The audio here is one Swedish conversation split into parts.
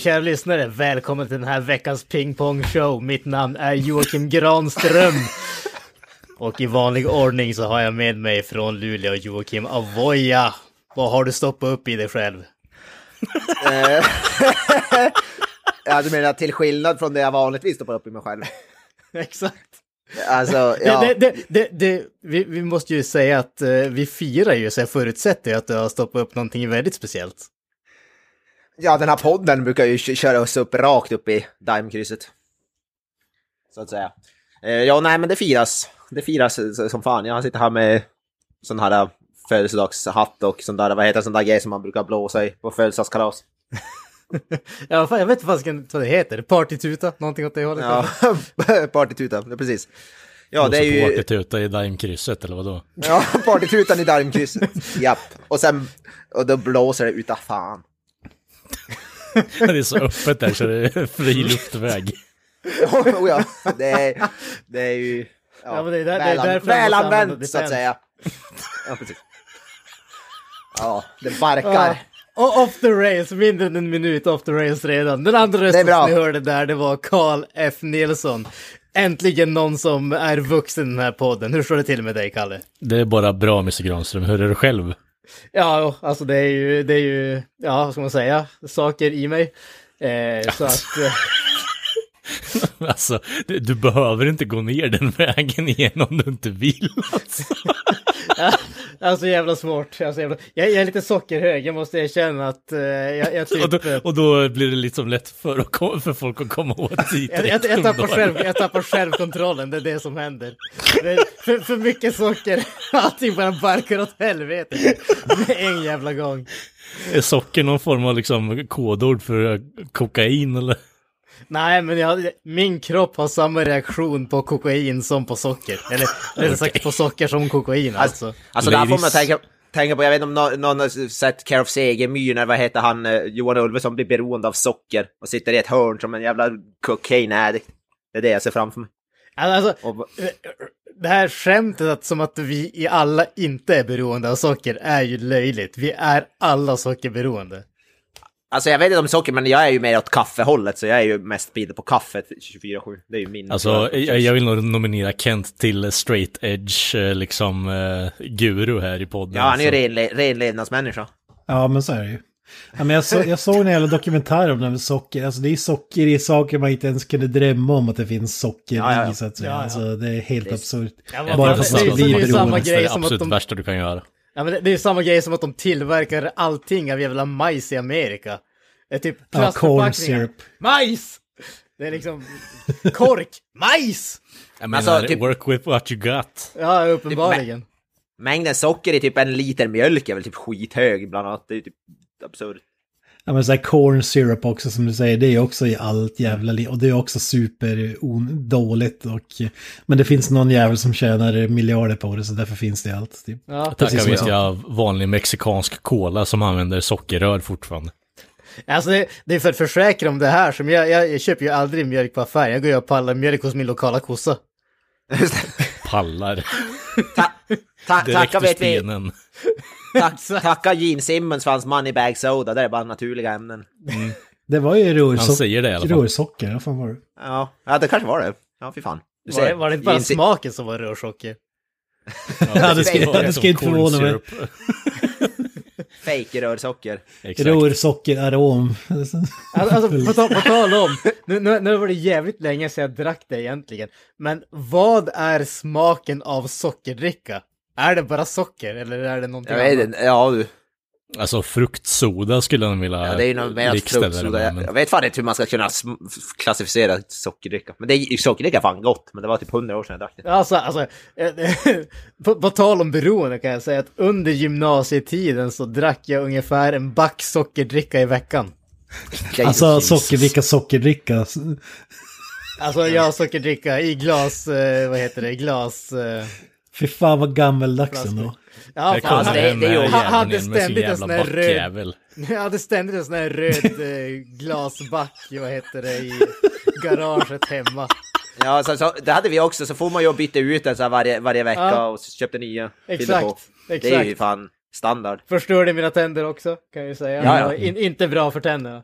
Kära lyssnare! Välkommen till den här veckans pingpong show. Mitt namn är Joakim Granström. Och i vanlig ordning så har jag med mig från Luleå Joakim Avoya. Vad har du stoppat upp i dig själv? Eh, ja, du menar till skillnad från det jag vanligtvis stoppar upp i mig själv? Exakt. Alltså, ja. Det, det, det, det, vi, vi måste ju säga att eh, vi firar ju, så jag förutsätter att du har stoppat upp någonting väldigt speciellt. Ja, den här podden brukar ju kö- köra oss upp rakt upp i Daimkrysset. Så att säga. Eh, ja, nej, men det firas. Det firas som fan. Jag sitter här med sån här eh, födelsedagshatt och sån där, vad heter sån där grej som man brukar blåsa i på födelsedagskalas. Ja, fan, jag vet inte vad det heter. Partytuta? Någonting åt det hållet? Ja, partytuta, precis. Ja, det är ju... partytuta i Daimkrysset eller vadå? Ja, partytutan i Daimkrysset. Japp. Och sen, och då blåser det utav fan. Det är så öppet där så det är fri luftväg. oh, ja, det är, det är ju ja, Ja, men det är där- det är därför använda välanvänt så att säga. Ja, precis. Ja, det barkar. Och off the rails, mindre än en minut off the rails redan. Den andra rösten som ni hörde där, det var Carl F. Nilsson. Äntligen någon som är vuxen i den här podden. Hur står det till med dig, Kalle? Det är bara bra, Mr Granström. Hur är det själv? Ja, alltså det är ju, det är ju, ja, vad ska man säga, saker i mig. Eh, så att, eh, Alltså, du, du behöver inte gå ner den vägen igen om du inte vill. Alltså. alltså jävla svårt. Alltså, jävla, jag, jag är lite sockerhög, jag måste erkänna att eh, jag, jag typ... Och, då, och då blir det liksom lätt för, att, kom- för folk att komma åt dit. Jag, jag, jag, tappar själv, jag tappar självkontrollen, det är det som händer. Det för, för mycket socker, allting bara barkar åt helvete. En jävla gång. Är socker någon form av liksom kodord för eh, kokain eller? Nej, men jag, min kropp har samma reaktion på kokain som på socker. Eller rättare sagt på socker som kokain alltså. Alltså där får man tänka, tänka på, jag vet inte om någon, någon har sett Care of Segemyhr, när vad heter han, eh, Johan Ulveson blir beroende av socker och sitter i ett hörn som en jävla cocaine addict. Det är det jag ser framför mig. Alltså, Och, det här skämtet att, som att vi i alla inte är beroende av socker är ju löjligt. Vi är alla sockerberoende. Alltså jag vet inte om socker, men jag är ju mer åt kaffehållet, så jag är ju mest bidder på kaffet 24-7. Det är ju min... Alltså, jag, jag vill nog nominera Kent till straight edge, eh, liksom, eh, guru här i podden. Ja, han är ju renle- renlevnadsmänniska. Ja, men så är det ju. Ja, men jag, så, jag såg en jävla dokumentär om det med socker. Alltså det är socker i saker man inte ens kunde drömma om att det finns socker Ja, ja, ja. i så att säga. Ja, ja. Alltså det är helt Det är- absurt. Bara det- för att man det är samma beroende. Det är grej som att absolut de... värsta du kan göra. Ja, men det, det är samma grej som att de tillverkar allting av jävla majs i Amerika. Det är typ Ja, plastförpackningar. syrup. majs! Det är liksom kork, majs! Jag menar, Alltså, typ- work with what you got. Ja, uppenbarligen. Mängden socker i typ en liter mjölk är väl typ skithög bland annat. Det är ju typ absurt. Ja men så här corn syrup också som du säger, det är också i allt jävla li- Och det är också super dåligt och... Men det finns någon jävel som tjänar miljarder på det så därför finns det i allt. Typ. Ja. Tackar Precis som vet jag. jag vanlig mexikansk cola som använder sockerrör fortfarande. Alltså det, det är för att försäkra om det här som jag, jag, jag köper ju aldrig mjölk på affär. Jag går ju och pallar mjölk hos min lokala kossa. Pallar. Ta- ta- Direkt tacka ur vet vi, stenen. Tack, tacka Gene Simmons för hans Moneybag Soda, det är bara naturliga ämnen. Det var ju Han rörsocker. Rörsocker, vad fan var det? Ja, ja det kanske var det. Ja, fy fan. Du Var det, var det inte bara Gene smaken som var rörsocker? Ja, det ska, det det ska inte förvåna mig. Fake rörsocker. Exakt. Rörsockeраrom. Alltså, alltså på, tal, på tal om, nu, nu, nu var det jävligt länge sedan jag drack det egentligen. Men vad är smaken av sockerdricka? Är det bara socker eller är det någonting Jag vet annat? inte, ja du. Alltså fruktsoda skulle han vilja Ja, det är ju något det fruktsoda. med, Jag, jag vet fan inte hur man ska kunna klassificera sockerdricka. Men det är, sockerdricka är fan gott, men det var typ hundra år sedan jag drack det. Alltså, alltså eh, på, på tal om beroende kan jag säga att under gymnasietiden så drack jag ungefär en back sockerdricka i veckan. Alltså sockerdricka, sockerdricka. Alltså jag sockerdricka i glas, eh, vad heter det, glas... Fy fan vad gammeldags ändå. ja, fan, alltså, det- det Han hade ständigt en sån här röd-. Jag hade ständigt en sån här röd eh, glasback, vad heter det, i garaget hemma. Ja, så, så, det hade vi också, så får man ju byta ut den så här varje, varje vecka Ja. och så köpte nya. Exakt, på. Det är ju exakt. fan standard. Förstörde mina tänder också, kan jag ju säga. Ja, ja. In, inte bra för tänderna.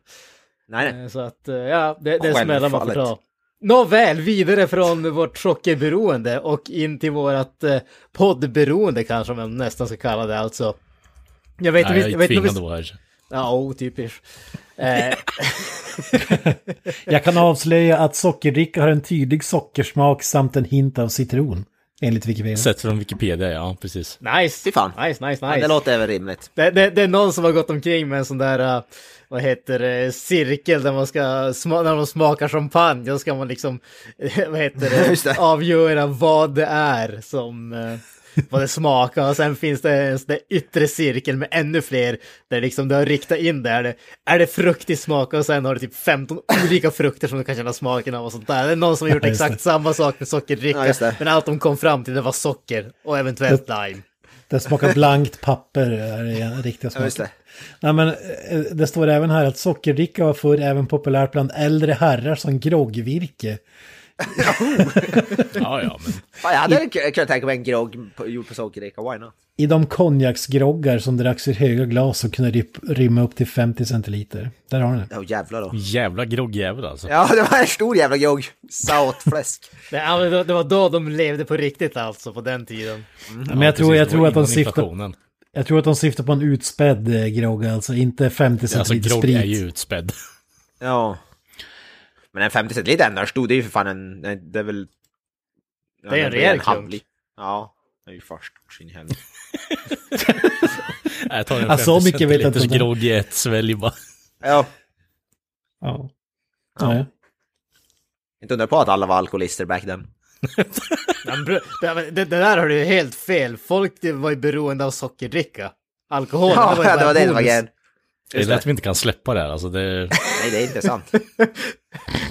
Nej, nej. Eh, Så att, eh, ja, det, det är smällar man får ta. Nåväl, vidare från vårt sockerberoende och in till vårt eh, poddberoende kanske man nästan ska kalla det alltså. Jag vet inte, jag jag är vet tvingad vi... att vara här. Ja, otypiskt. Eh, Jag kan avslöja att sockerdricka har en tydlig sockersmak samt en hint av citron. Enligt Wikipedia. Sett från Wikipedia, ja precis. nice! Fy fan. Nice, nice, Ja, nice. det låter väl rimligt. Det, det, det är någon som har gått omkring med en sån där, uh, vad heter det, cirkel där man ska, när man smakar champagne, då ska man liksom, vad heter det, det. avgöra vad det är som, uh, vad det smakar. Och sen finns det en sån där yttre cirkel med ännu fler, där liksom du har riktat in det. Är det, är det fruktig smak och sen har du typ 15 olika frukter som du kan känna smaken av och sånt där. Det är någon som har gjort Ja, exakt samma sak med sockerdricka, Ja, det. men allt de kom fram till det var socker och eventuellt lime. Det smakar blankt papper, är det riktiga Ja, smaken. det. Nej, men eh, det står även här att sockerdricka var förr även populärt bland äldre herrar som groggvirke. Ja, ja, men Fan, jag hade k- kunnat tänka mig en grogg på, gjord på sockerdricka, why not? I de konjaksgroggar som dracks ur höga glas och kunde rymma upp till 50 centiliter. Där har ni det. Ja jävlar då. jävla groggjävel alltså. Ja, det var en stor jävla grogg. Sautfläsk. Det, ja, men det, var då de levde på riktigt alltså, på den tiden. Men jag tror, jag Precis, tror var att de syftar, jag tror att de syftar på en utspädd eh, grogg, alltså inte 50 Alltså centiliter grogg sprit. är ju utspädd. Ja. Men en 50 centiliter ändå stor, det är ju för fan en, det är väl... Ja, Det är en rejäl klunk. Ja, det är ju först sin helvete. Jag tar en Ja, så 50 mycket vet jag centiliters grogg i ett svälj bara. Ja, Ja. Ja. Nej. inte undra på att alla var alkoholister back then. Ja, det, det, det där har du ju helt fel. Folk det var ju beroende av sockerdricka. Alkohol, Ja, ju det bara var det det var bonus. grejen. Det är lätt att vi inte kan släppa det här. Alltså det, Nej, det är inte sant.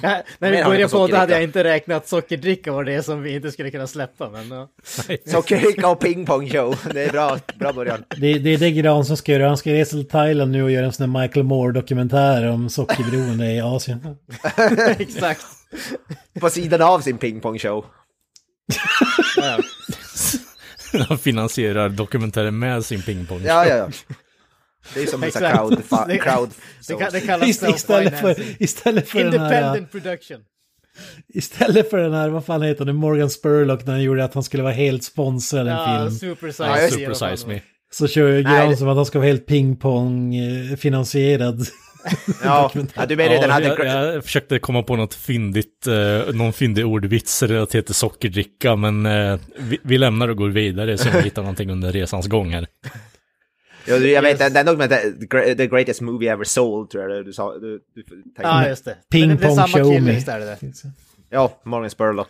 Ja, när vi började på det hade jag inte räknat att sockerdricka var det som vi inte skulle kunna släppa. Men, ja. Sockerdricka och pingpong show. Det är bra, bra början. Det, det är det Gran som ska göra. Han ska resa till Thailand nu och göra en sån där Michael Moore-dokumentär om sockerberoende i Asien. Exakt. På sidan av sin pingpong show. Ja. han finansierar dokumentären med sin pingpong. Ja, ja, ja. Det är som en crowd... crowd Det, kan, det kallas Ist- Istället för, istället för den här... Independent production. Istället för den här, vad fan heter det, Morgan Spurlock när han gjorde att han skulle vara helt sponsrad en Ja, film. super size. Ja, Super size me. Så kör det- som att han ska vara helt pingpong eh, finansierad. Ja, ja du menar Ja, den hade... jag, jag försökte komma på något fyndigt, eh, någon fyndig ordvits relaterat till sockerdricka, men eh, vi, vi lämnar och går vidare så vi hittar någonting under resans gång här. Ja, du, jag vet, den, den dokumentären, the, greatest movie ever sold, tror jag det- du sa. Du, du. Ja, just det. Ping är pong show me. visst är det? Ja, Morgan Spurlock.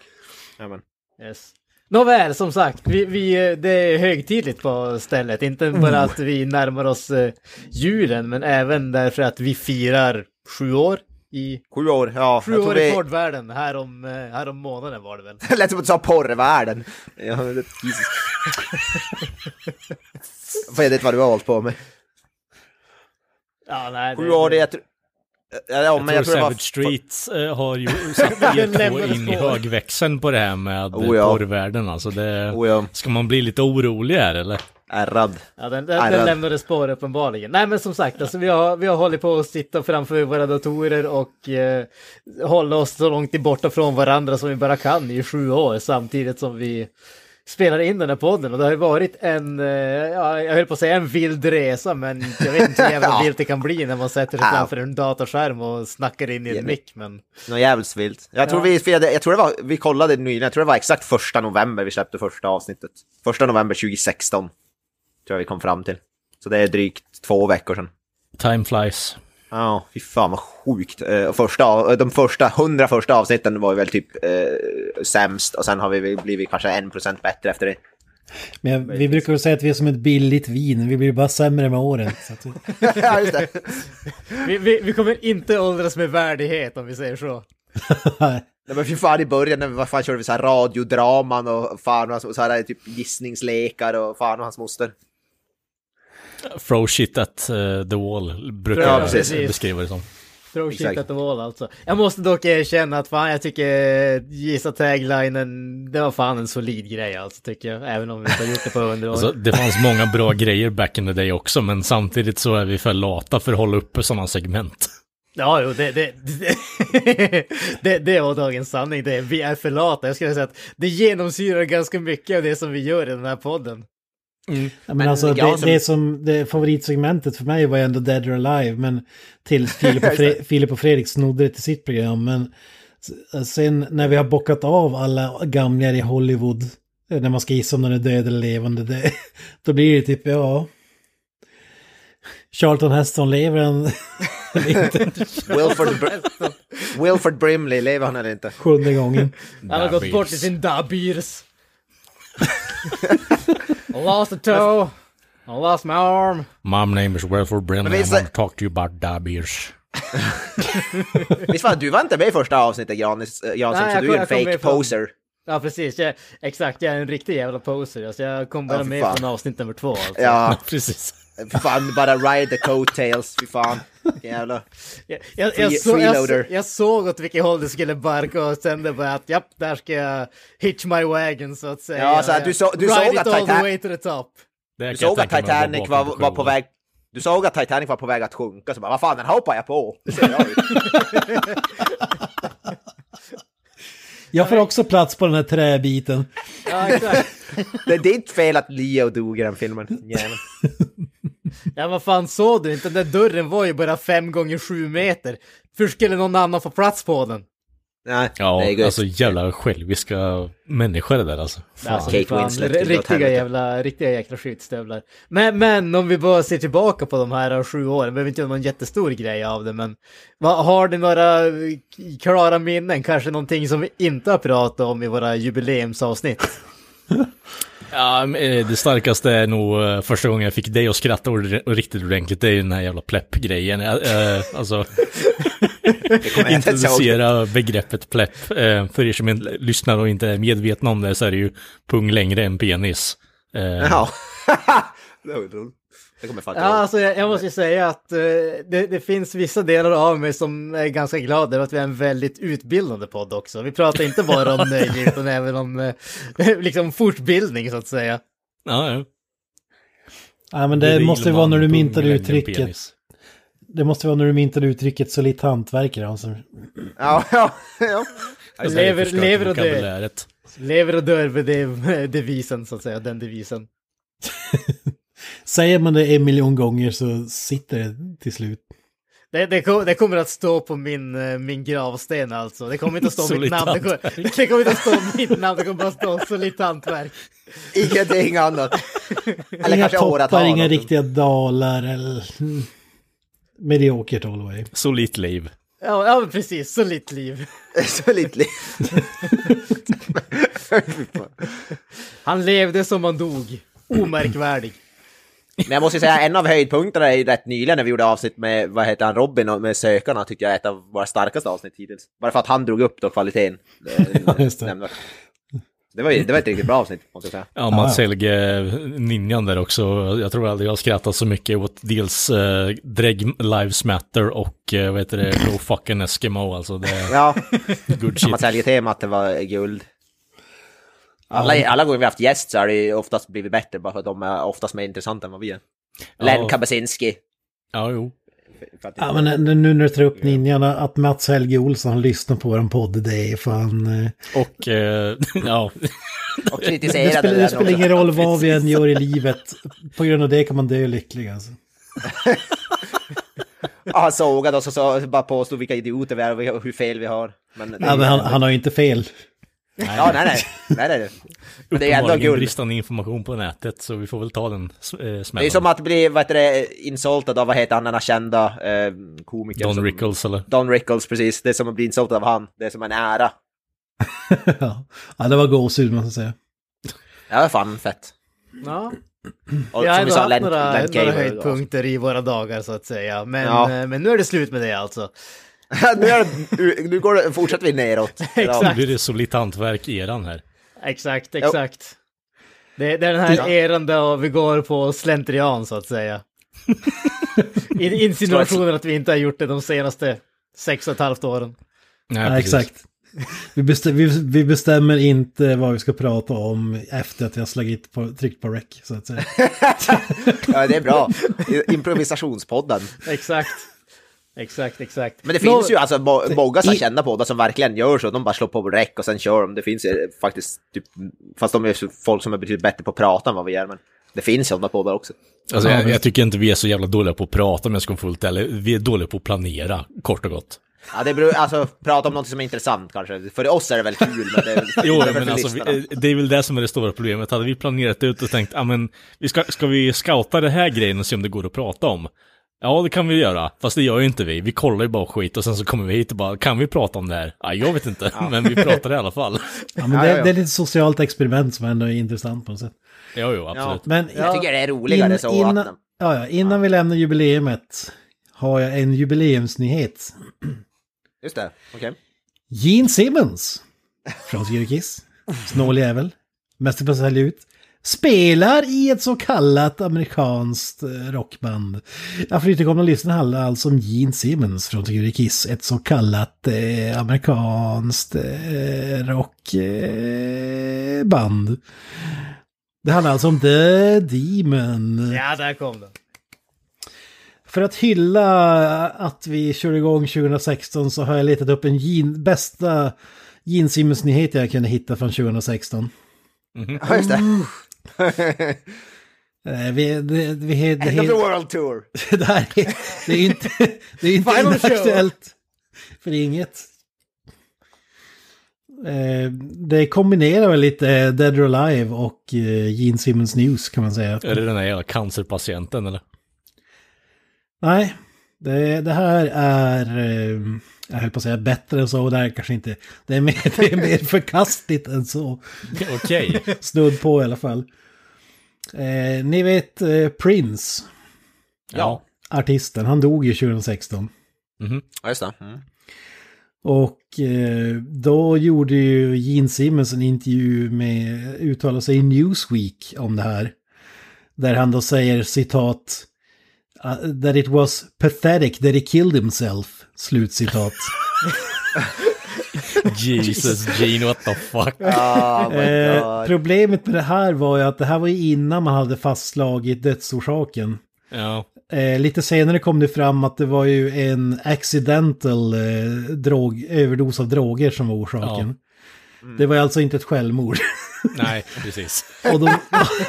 Jajamän. Yes. Nåväl, som sagt, vi, vi, det är högtidligt på stället. Inte Mm. bara att vi närmar oss eh, julen, men även därför att vi firar sju år i Sju år, ja. sju jag tror år i vi... poddvärlden. Här om, eh, här om månaden var det väl. Det lät som att du sa porrvärlden. Ja, det... Jesus. Vad du har hållit på med? Ja, nej, Sju år, det jag tror... Ja, ja, men jag jag tror tror det var... Savage Streets eh, har ju satt er in i högväxeln på det här med Oh, ja. porrvärlden. Alltså det, Oh, ja. Ska man bli lite orolig här eller? Ärrad. Ja, den, den, den lämnade spår uppenbarligen. Nej, men som sagt, alltså, vi, har, vi har hållit på att sitta framför våra datorer och eh, hålla oss så långt borta från varandra som vi bara kan i sju år samtidigt som vi spelar in den här podden. Och det har ju varit en, eh, ja, jag höll på att säga en vild resa, men jag vet inte hur jävla Ja. vilt det kan bli när man sätter sig framför en datorskärm och snackar in i en mick. Men Något jävligt vilt. Jag tror Ja. vi firade, jag tror det var, vi kollade nyligen, jag tror det var exakt första november vi släppte första avsnittet. Första november 2016. Tror jag vi kom fram till. Så det är drygt två veckor sedan. Time flies. Ja, fy fan vad sjukt. Eh, och första, av- de första, hundra första avsnitten var ju väl typ eh, sämst och sen har vi blivit kanske en procent bättre efter det. Men jag, vi brukar väl säga att vi är som ett billigt vin, vi blir bara sämre med åren. Så att, ja, just det. vi, vi, vi kommer inte åldras med värdighet om vi säger så. Nej men fy fan i början, när vi- vad fan körde vi så här radiodraman och fan och så här typ gissningslekar och fan och hans moster. Throw shit at eh, the wall brukar Ja, jag precis. beskriva det som. Throw shit Exakt. at the wall alltså. Jag måste dock erkänna att fan jag tycker gissa taglinen, det var fan en solid grej alltså tycker jag. Även om vi inte har gjort det på hundra år. Alltså, det fanns många bra grejer back in the day också, men samtidigt så är vi för lata för att hålla uppe sådana segment. Ja, jo, det, det, det, det, det var dagens sanning. Det, vi är för lata. Jag skulle säga att det genomsyrar ganska mycket av det som vi gör i den här podden. Ja, men, Men alltså, det, Jansson- det som det favoritsegmentet för mig var ändå Dead or Alive, men tills Filip och, Fre- Filip och Fredrik snodde det till sitt program. Men sen när vi har bockat av alla gamlingar i Hollywood, eh, när man ska gissa om den är död eller levande, det, då blir det typ, ja... Charlton Heston lever han Wilford, Br- Wilford Brimley, lever han eller inte? sjunde gången. Han har gått bort i sin dabirs. I lost a toe. I lost my arm. My name is Wilford Men Brimley. I visst- want to talk to you about Dabirs. Visst var du var inte med i första avsnittet Janis, eh, Jansson, Nej, så jag du kom- är en fake med från- poser. Ja, precis. Jag, exakt, jag är en riktig jävla poser. Alltså, jag kom bara Ja, med fan. från avsnitt nummer två. Alltså. Ja, Precis. fan, bara ride the coattails, fy fan. Vilken jävla... Jag, jag, jag, Free- så, jag, freeloader. jag såg åt vilket håll det skulle barka och kände bara att japp, där ska jag hitch my wagon så att säga. Ja, så att du så- du Ride såg att all the Titan- way to the top. Det Du jag såg att Titanic var, var på väg... Du såg att Titanic var på väg att sjunka, så bara vad fan, den hoppar jag på. Det ser jag ut. Jag får också plats på den här träbiten. Ja, exakt. Det är ditt fel att Leo dog i den filmen. Jäveln. Ja, vad fan såg du inte? Den där dörren var ju bara fem gånger sju meter. Hur skulle någon annan få plats på den? Nej, Ja, gött. alltså jävla själviska människor det där alltså. Fan. Alltså, Kate fan, Winslet, riktiga jävla, riktiga jäkla skitstövlar. Men, men om vi bara ser tillbaka på de här sju åren, behöver inte göra någon jättestor grej av det, men har du några klara minnen? Kanske någonting som vi inte har pratat om i våra jubileumsavsnitt? Ja, eh, det starkaste är nog eh, första gången jag fick dig att skratta riktigt ordentligt, det är ju den här jävla plepp-grejen. Eh, Alltså, introducera begreppet plepp. För er som lyssnar och inte är medvetna om det så är det ju pung längre än penis. Ja. det. Det kommer jag fan Ja, alltså jag, jag måste ju säga att eh, det, det finns vissa delar av mig som är ganska glad över att vi är en väldigt utbildande podd också. Vi pratar inte bara om nöje utan även om eh, liksom fortbildning så att säga. Ja, ja. Ja, men det måste ju vara när du myntade uttrycket. penis. Det måste vara när du myntade uttrycket solitt hantverkare. Alltså. Ja, ja, ja. Alltså, det Lever- lever och dör. Lever och dör med det, devisen så att säga, den devisen. Säger man det en miljon gånger så sitter det till slut. Det, det, kom, det kommer att stå på min, eh, min gravsten alltså. Det kommer inte att stå mitt Solitt namn. Det kommer, det kommer inte att stå mitt namn, det kommer bara att stå solitt hantverk. Ingenting annat. Eller inga toppar, inga riktiga dalar eller... Mediokert all the way. Solitt liv. Ja, ja precis, solitt liv. Så lite liv. Han levde som han dog. Omärkvärdig. Men jag måste säga, en av höjdpunkterna är ju rätt nyligen när vi gjorde avsnitt med, vad heter han, Robin och med Sökarna, tyckte jag är ett av våra starkaste avsnitt hittills. Bara för att han drog upp då kvaliteten. eh, Ja, just det. Det var, ju- det var ett riktigt bra avsnitt, måste jag säga. Ja, Mats. Helge, ninjan där också. Jag tror aldrig jag har skrattat så mycket åt dels uh, Dregg Lives Matter och uh, vad heter det, No Fucking Eskimo. Alltså det är Ja, good shit. Mats Helge-temat, det var guld. Alla, alla gånger vi har haft gäst så har det oftast blivit bättre, bara för att de är oftast mer intressanta än vad vi är. Len Kabasinski. Ja, jo. För att- Ja, men n- nu när du tar upp ninjarna, att Mats Helge Olsson lyssnar på våran podd, det är fan... eh, Och eh, ja, Och Det kritiserade spelar, det den spelar ingen roll vad vi än gör i livet. På grund av det kan man dö lycklig alltså. Ja, han sågade oss och så bara påstod vilka idioter vi är och hur fel vi har. Men, Ja, men han, han har ju inte fel. Ja, nej, nej. nej, nej, nej. Men det är ändå guld. bristande information på nätet så vi får väl ta den eh, Det är smällen. som att bli, vad heter det, insultad av, vad heter han, den här kända eh, komikern? Don som- Rickles eller? Don Rickles, precis. Det är som att bli insultad av han. Det är som en ära. ja. det var gåshud man ska säga. Ja, det fan fett. Ja. Och Vi har ändå sa, haft Len- några, Len några höjdpunkter i våra dagar så att säga. Men, Ja. eh, men nu är det slut med det alltså. nu, är det, nu går det, fortsätter vi neråt. Exakt. Nu blir det solitt hantverk i eran här. Exakt, exakt. Det, det är den här Ja. eran där vi går på slentrian så att säga. I insinuationen att vi inte har gjort det de senaste sex och ett halvt åren. Nej, Ja, exakt. Vi, bestäm, vi, vi bestämmer inte vad vi ska prata om efter att vi har slagit på, tryckt på rec, så att säga. Ja, det är bra. Improvisationspodden. Exakt. Exakt, exakt. Men det Nå- finns ju alltså må- många i- kända poddar som verkligen gör så. De bara slår på räck och sen kör de. Det finns ju faktiskt, typ, fast de är folk som är betydligt bättre på att prata än vad vi är. Men det finns sådana poddar också. Alltså, Ja, jag, jag tycker inte vi är så jävla dåliga på att prata om jag ska vara fullt eller Vi är dåliga på att planera, kort och gott. Ja, det beror, alltså prata om något som är intressant kanske. För oss är det väl kul, men det är, Jo, det är väl men alltså, vi, det är väl det som är det stora problemet. Hade vi planerat ut och tänkt, ja men, vi ska, ska vi scouta det här grejen och se om det går att prata om? Ja, det kan vi göra, fast det gör ju inte vi. Vi kollar ju bara skit och sen så kommer vi hit och bara, kan vi prata om det här? Ja, jag vet inte, men vi pratar i alla fall. Ja, men Ja, det, ja, ja. det är lite socialt experiment som ändå är intressant på något sätt. Jo, jo, absolut. Men Jag tycker det är roligare in- så innan, att... ja, ja, innan vi lämnar jubileumet har jag en jubileumsnyhet. Just det, okej. Gene Simmons från Syrkiss, snål jävel, mäster på att sälja ut, spelar i ett så kallat amerikanskt eh, rockband. Lyssnare handlar alltså om Gene Simmons från Syrkiss, ett så kallat eh, amerikanskt eh, rockband. Eh, band. det handlar alltså om The Demon. Ja, där kom den. För att hylla att vi körde igång 2016 så har jag letat upp en Gene, bästa Gene Simmons-nyhet jag kunde hitta från 2016. Ja, just det. Eh, Vi, det, vi, det, End of the det, World Tour. det här är, det är inte, det är inte Final show. aktuellt för inget. Eh, Det kombinerar väl lite Dead or Alive och eh, Gene Simmons News kan man säga. Är det den här jävla cancerpatienten eller? Nej, det, det här är, eh, jag höll på att säga bättre än så, det här kanske inte, det är mer, det är mer förkastligt än så. Okej. Snudd på i alla fall. Eh, ni vet eh, Prince, Ja. artisten, han dog ju 2016. Mhm. Ja, just det. Mm. Och eh, då gjorde ju Gene Simmons en intervju med, uttalade sig i Newsweek om det här. Där han då säger citat, uh, that it was pathetic that he killed himself, slutcitat. Jesus, Gene, what the fuck? Oh my Eh, problemet med det här var ju att det här var ju innan man hade fastslagit dödsorsaken. Ja. Eh, lite senare kom det fram att det var ju en accidental eh, drog, överdos av droger som var orsaken. Det var alltså inte ett självmord. Nej, precis. och, då,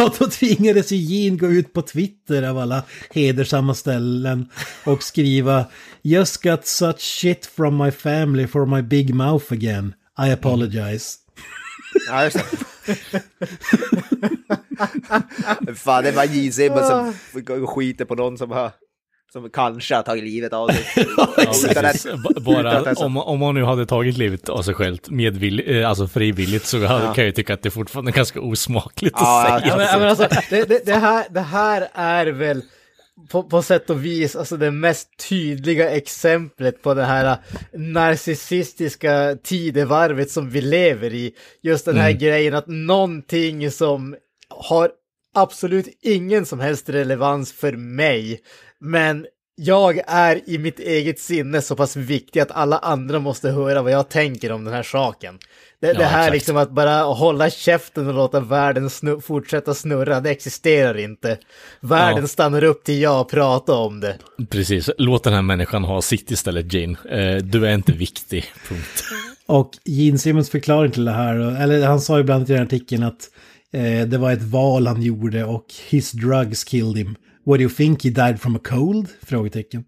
och då tvingades ju Gene gå ut på Twitter av alla hedersamma ställen och skriva Just got such shit from my family for my big mouth again. I apologize. Ja, just det. Fan, det var Gene Simmons som skiter på någon som har... Som kanske har tagit livet av sig. Ja, Bara är om, om man nu hade tagit livet av sig själv medvilligt, eh, alltså frivilligt, så hade, kan jag ju tycka att det fortfarande är ganska osmakligt Ja, att säga. Ja, men, ja, men alltså, det, det, det, här, det här är väl på, på sätt och vis alltså det mest tydliga exemplet på det här narcissistiska tidevarvet som vi lever i. Just den här grejen att någonting som har absolut ingen som helst relevans för mig, men jag är i mitt eget sinne så pass viktig att alla andra måste höra vad jag tänker om den här saken. Det, det här exakt. liksom att bara hålla käften och låta världen snu fortsätta snurra, det existerar inte. Världen Ja. stannar upp till jag pratar om det. Precis, låt den här människan ha sitt istället, Jane. Eh, du är inte viktig, punkt. Och Gene Simmons förklaring till det här, eller han sa ju bland annat i den här artikeln att eh, det var ett val han gjorde och his drugs killed him. What do you think he died from a cold? Frågetecken.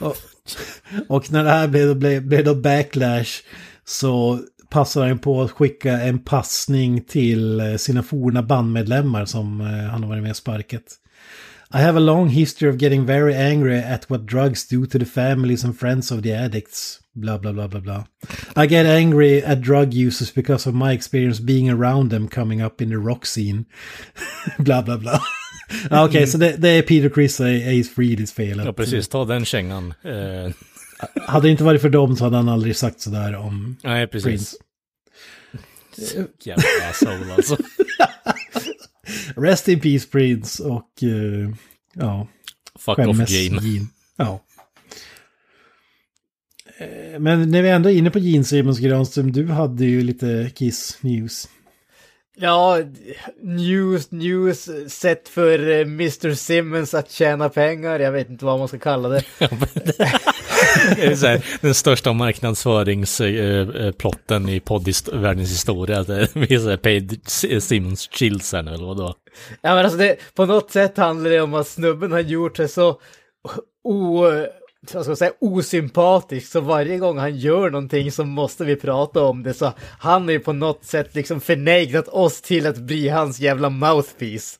Och, och när det här blev, blev, blev då backlash så passade han på att skicka en passning till eh, sina forna bandmedlemmar som eh, han har varit med och sparkat. I have a long history of getting very angry at what drugs do to the families and friends of the addicts. Blah, blah, blah, blah, blah. I get angry at drug users because of my experience being around them coming up in the rock scene. blah, blah, blah. Ja, Okej, så det, det är Peter Criss och Ace Frehley's fel. Ja, precis, ta den kängan. Eh, Hade det inte varit för dem så hade han aldrig sagt sådär om nej, precis. Prince. Jävla asshole alltså. Rest in Peace Prince och eh, ja, Fuck off. Gene. Ja. Eh, Men när vi ändå är inne på Gene Simmons Granström, du hade ju lite Kiss News. Ja, news, news, sätt för eh, Mr. Simmons att tjäna pengar, jag vet inte vad man ska kalla det. Det är så här, den största marknadsföringsplotten i poddvärldens historia. Det är så här paid Simmons chills här nu, eller vadå? Ja men alltså det, på något sätt handlar det om att snubben har gjort sig så o, vad ska jag säga, osympatisk så varje gång han gör någonting så måste vi prata om det så han har ju på något sätt liksom förnegrat oss till att bli hans jävla mouthpiece.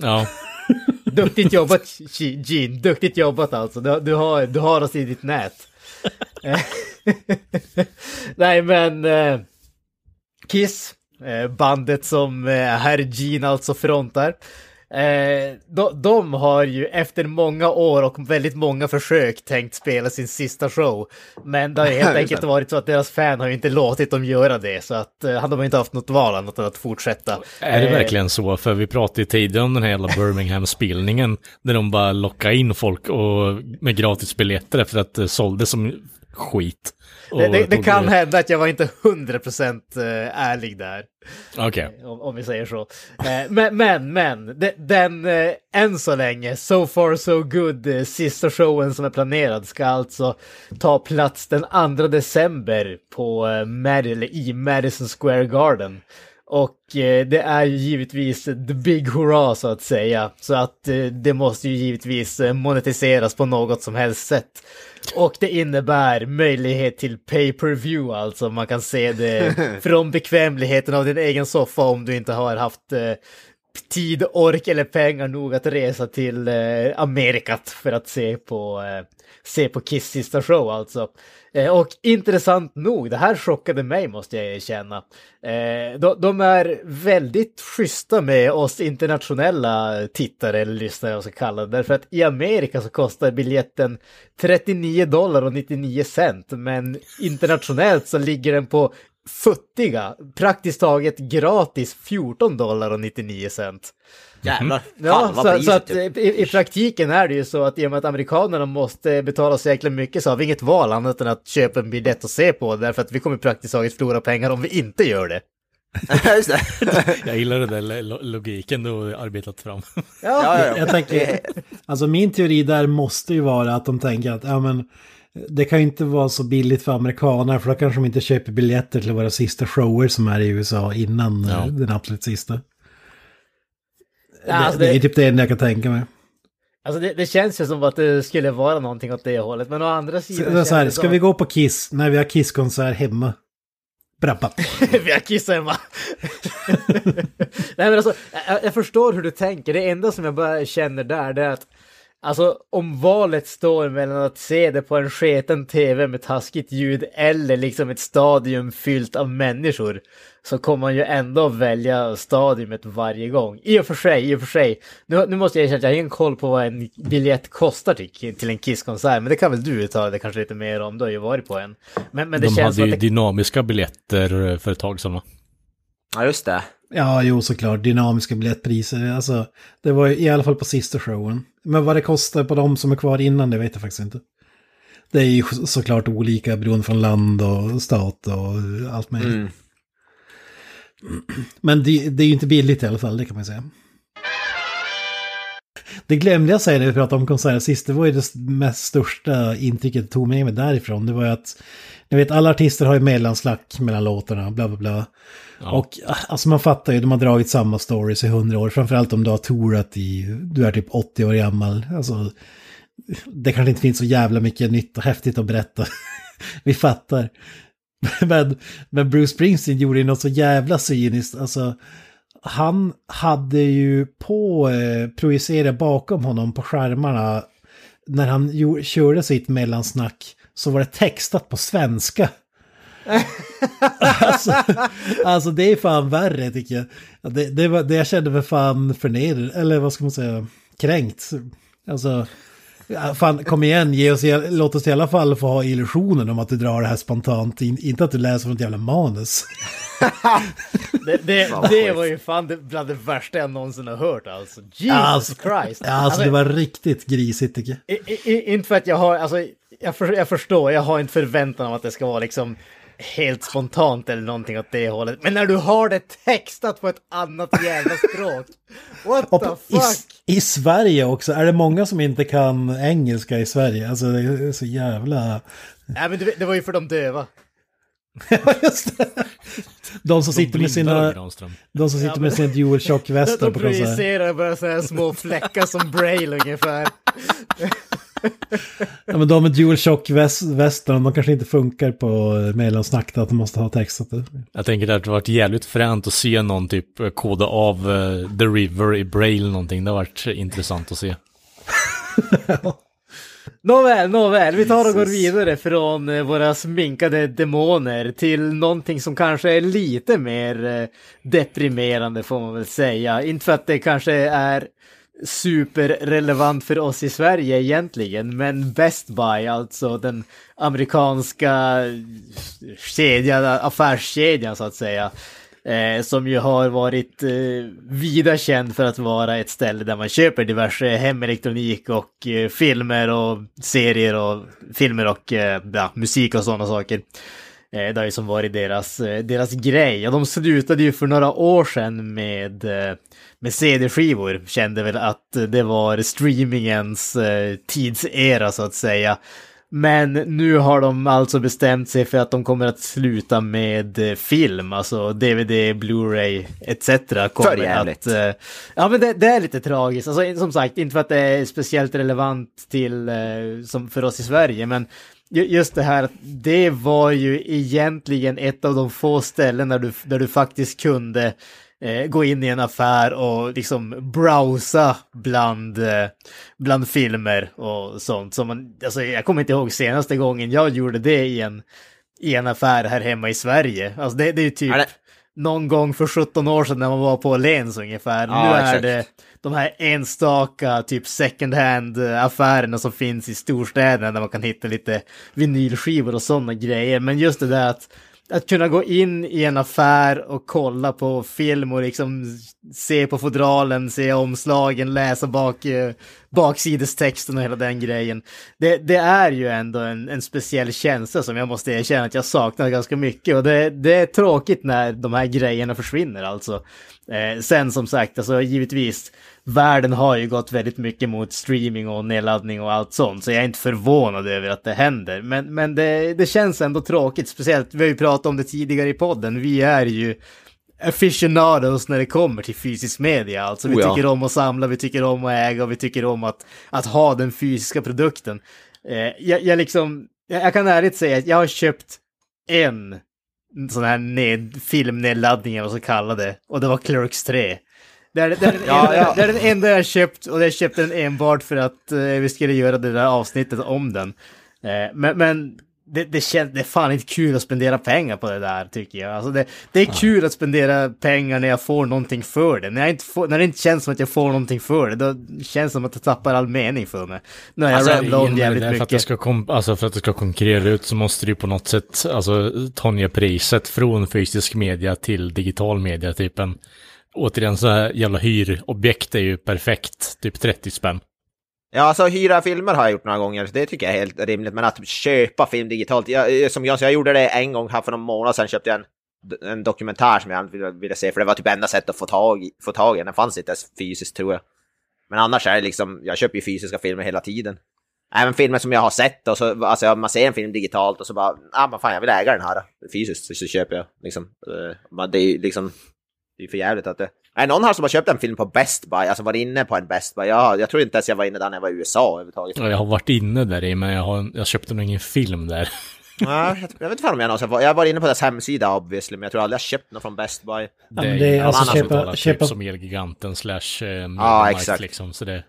Ja. Duktigt jobbat Ge- Gene, duktigt jobbat alltså. Du, du, har, du har oss i ditt nät. Nej men eh, Kiss, eh, bandet som eh, herr Gene alltså frontar. Eh, de, de har ju efter många år och väldigt många försök tänkt spela sin sista show. Men det har ju helt enkelt varit så att deras fan har ju inte låtit dem göra det. Så att eh, de har inte haft något val annat än att fortsätta. Är det Eh, verkligen så? För vi pratade ju tidigare om den här jävla Birmingham-spelningen. Där de bara lockade in folk och, med gratis biljetter efter att det sålde som skit. Det, det, det kan hända att jag var inte 100% eh, ärlig där. Okej. om, om vi säger så. Eh, men, men, men, de- den eh, än så länge, so far so good, eh, sista showen som är planerad ska alltså ta plats den 2 december på eh, Mad- eller i Madison Square Garden. Och eh, det är ju givetvis the big hurra så att säga. Så att eh, det måste ju givetvis eh, monetiseras på något som helst sätt. Och det innebär möjlighet till pay-per-view, alltså. Man kan se det från bekvämligheten av din egen soffa om du inte har haft eh, tid, ork eller pengar nog att resa till eh, Amerikat för att se på, eh, se på Kiss sista show alltså. Eh, och intressant nog, det här chockade mig måste jag erkänna. Eh, de, de är väldigt schyssta med oss internationella tittare eller lyssnare, vad jag ska kalla det. Därför att i Amerika så kostar biljetten 39 dollar och 99 cent, men internationellt så ligger den på futtiga, praktiskt taget gratis 14 dollar och 99 cent. Jävlar. Ja, Halva så, så att typ. i, i praktiken är det ju så att i och med att amerikanerna måste betala så jäkla mycket så har vi inget val annat än att köpa en biljett och se på därför att vi kommer praktiskt taget förlora pengar om vi inte gör det. Just det. Jag gillar den där lo- logiken du har arbetat fram. Ja, ja, ja. Jag tänker, alltså min teori där måste ju vara att de tänker att ja, men, det kan ju inte vara så billigt för amerikaner för då kanske de inte köper biljetter till våra sista shower som är i USA innan Ja. eh, den absolut sista. Ja, alltså det, det är typ det enda jag kan tänka mig. alltså det, det känns ju som att det skulle vara någonting åt det hållet, men å andra Så, sidan är så här, ska som vi gå på Kiss när vi har Kiss-konsert hemma? Brappa. Vi har kissat hemma. Nej men alltså, jag, jag förstår hur du tänker. Det enda som jag bara känner där, det är att Alltså om valet står mellan att se det på en sketen tv med taskigt ljud eller liksom ett stadium fyllt av människor så kommer man ju ändå välja stadiumet varje gång. I och för sig, i och för sig. Nu, nu måste jag erkänna att jag har ingen koll på vad en biljett kostar till, till en Kiss-konsert, men det kan väl du uttala det kanske lite mer om, du har ju varit på en. Men, men det De känns hade som ju det dynamiska biljetter för ett tag sedan va? ja, just det. Ja, jo såklart. Dynamiska biljettpriser. Alltså, det var i alla fall på sista showen. Men vad det kostar på de som är kvar innan, det vet jag faktiskt inte. Det är ju såklart olika beroende från land och stat och allt möjligt. Mm. Men det, det är ju inte billigt i alla fall, det kan man säga. Det glömde jag säga när vi pratade om konserten sist. Det var ju det mest största intrycket jag tog med mig därifrån. Det var ju att, ni vet alla artister har ju mellanslack mellan låtarna, bla bla bla. Ja. Och alltså man fattar ju, de har dragit samma stories i hundra år. Framförallt om du har tourat i, du är typ 80 år gammal. Alltså, det kanske inte finns så jävla mycket nytt och häftigt att berätta. Vi fattar. Men, men Bruce Springsteen gjorde ju något så jävla cyniskt. Alltså, han hade ju på eh, projicera bakom honom på skärmarna när han gjorde, körde sitt mellansnack så var det textat på svenska. alltså, alltså det är fan värre tycker jag. Ja, Det, det, var, det jag kände mig fan förnedrad, eller vad ska man säga, kränkt. Alltså, fan kom igen, ge oss, låt oss i alla fall få ha illusionen om att du drar det här spontant, in, inte att du läser från ett jävla manus. Det, det, det var ju fan det, bland det värsta jag någonsin har hört alltså. Jesus Alltså, Christ. Ja, alltså det var riktigt grisigt tycker jag. I, i, inte för att jag har, alltså, jag, för, jag förstår, jag har inte förväntan om att det ska vara liksom helt spontant eller någonting åt det hållet. Men när du har det textat på ett annat jävla språk. What the på- fuck? is- I Sverige också, är det många som inte kan engelska i Sverige? Alltså det är så jävla... Nej men det, det var ju för de döva. Just det. De som sitter med sina, de som sitter Ja, med sina dual shock västar De på konsert. projicerar bara sådana här små fläckar som braille ungefär. Ja men de med dual shock västar, de kanske inte funkar på mellansnack att de måste ha textat det. Jag tänker att det har varit jävligt fränt att se någon typ eh, koda av eh, The River i Braille eller någonting. Det har varit intressant att se. Nåväl, nåväl, vi tar och går vidare från eh, våra sminkade demoner till någonting som kanske är lite mer deprimerande får man väl säga. Inte för att det kanske är superrelevant för oss i Sverige egentligen, men Best Buy, alltså den amerikanska kedjan, affärskedjan så att säga. Eh, som ju har varit eh, vida känd för att vara ett ställe där man köper diverse hemelektronik och eh, filmer och serier och filmer och eh, ja, musik och sådana saker. Eh, det har ju som varit deras, eh, deras grej. Och de slutade ju för några år sedan med, eh, med CD-skivor. Kände väl att det var streamingens tidsera så att säga. Men nu har de alltså bestämt sig för att de kommer att sluta med film, alltså DVD, Blu-ray etc. Kommer jävligt. att... Ja men det, det är lite tragiskt, alltså som sagt inte för att det är speciellt relevant till, som för oss i Sverige, men just det här det var ju egentligen ett av de få ställen där du, där du faktiskt kunde eh, gå in i en affär och liksom browsa bland, eh, bland filmer och sånt. Så man, alltså, jag kommer inte ihåg senaste gången jag gjorde det i en, i en affär här hemma i Sverige. Alltså det, det är ju typ någon gång för 17 år sedan när man var på Lens ungefär. Ja, nu är exakt. det de här enstaka typ second hand eh, affärerna som finns i storstäderna där man kan hitta lite vinylskivor och sådana grejer. Men just det där att, att kunna gå in i en affär och kolla på film och liksom se på fodralen, se omslagen, läsa bak, eh, baksidestexten och hela den grejen. Det, det är ju ändå en, en speciell känsla som jag måste erkänna att jag saknar ganska mycket och det, det är tråkigt när de här grejerna försvinner alltså. Eh, sen som sagt, alltså givetvis, världen har ju gått väldigt mycket mot streaming och nedladdning och allt sånt, så jag är inte förvånad över att det händer. Men, men det, det känns ändå tråkigt, speciellt, vi har ju pratat om det tidigare i podden, vi är ju aficionados när det kommer till fysisk media. Alltså vi Oh ja. tycker om att samla, vi tycker om att äga och vi tycker om att, att ha den fysiska produkten. Eh, jag, jag liksom, jag, jag kan ärligt säga att jag har köpt en sån här ned, eller vad så kallade och det var Clerks 3. Det är, det, är den Ja, enda, ja. det är den enda jag köpt och jag köpte den enbart för att eh, vi skulle göra det där avsnittet om den. Eh, men men det, det, känns, det är fan inte kul att spendera pengar på det där tycker jag. Alltså det, det är kul att spendera pengar när jag får någonting för det. När, jag inte får, när det inte känns som att jag får någonting för det, då känns det som att jag tappar all mening för mig. Har jag Alltså, om jävligt är för att, det mycket. ska kom, alltså för att det ska konkurrera ut så måste du på något sätt alltså, ta ner priset från fysisk media till digital media. Typ en, återigen så här jävla hyrobjekt är ju perfekt, typ 30 spänn. Ja, alltså hyra filmer har jag gjort några gånger, det tycker jag är helt rimligt. Men att köpa film digitalt, jag, eh, som jag, jag gjorde det en gång här för någon månad sedan, köpte jag en, en dokumentär som jag ville, ville se, för det var typ enda sättet att få tag, i- få tag i den. Den fanns inte ens fysiskt tror jag. Men annars är det liksom, jag köper ju fysiska filmer hela tiden. Även filmer som jag har sett och så, alltså man ser en film digitalt och så bara, ah men fan jag vill äga den här fysiskt, så, så köper jag liksom. Eh, det är ju liksom, det är för jävligt att det... Är det någon här som har köpt en film på Best Buy, alltså varit inne på en Best Buy? Jag, jag tror inte ens jag var inne där när jag var i USA överhuvudtaget. Ja, Jag har varit inne där i, men jag, har, jag köpte nog ingen film där. Nej, jag, jag vet inte om jag någonsin var... Jag var inne på deras hemsida obviously, men jag tror aldrig jag köpt något från Best Buy. Det det är är ju alltså köpa- köpa, köpa- typ som Elgiganten slash eh, Ja, exakt. liksom. Så det,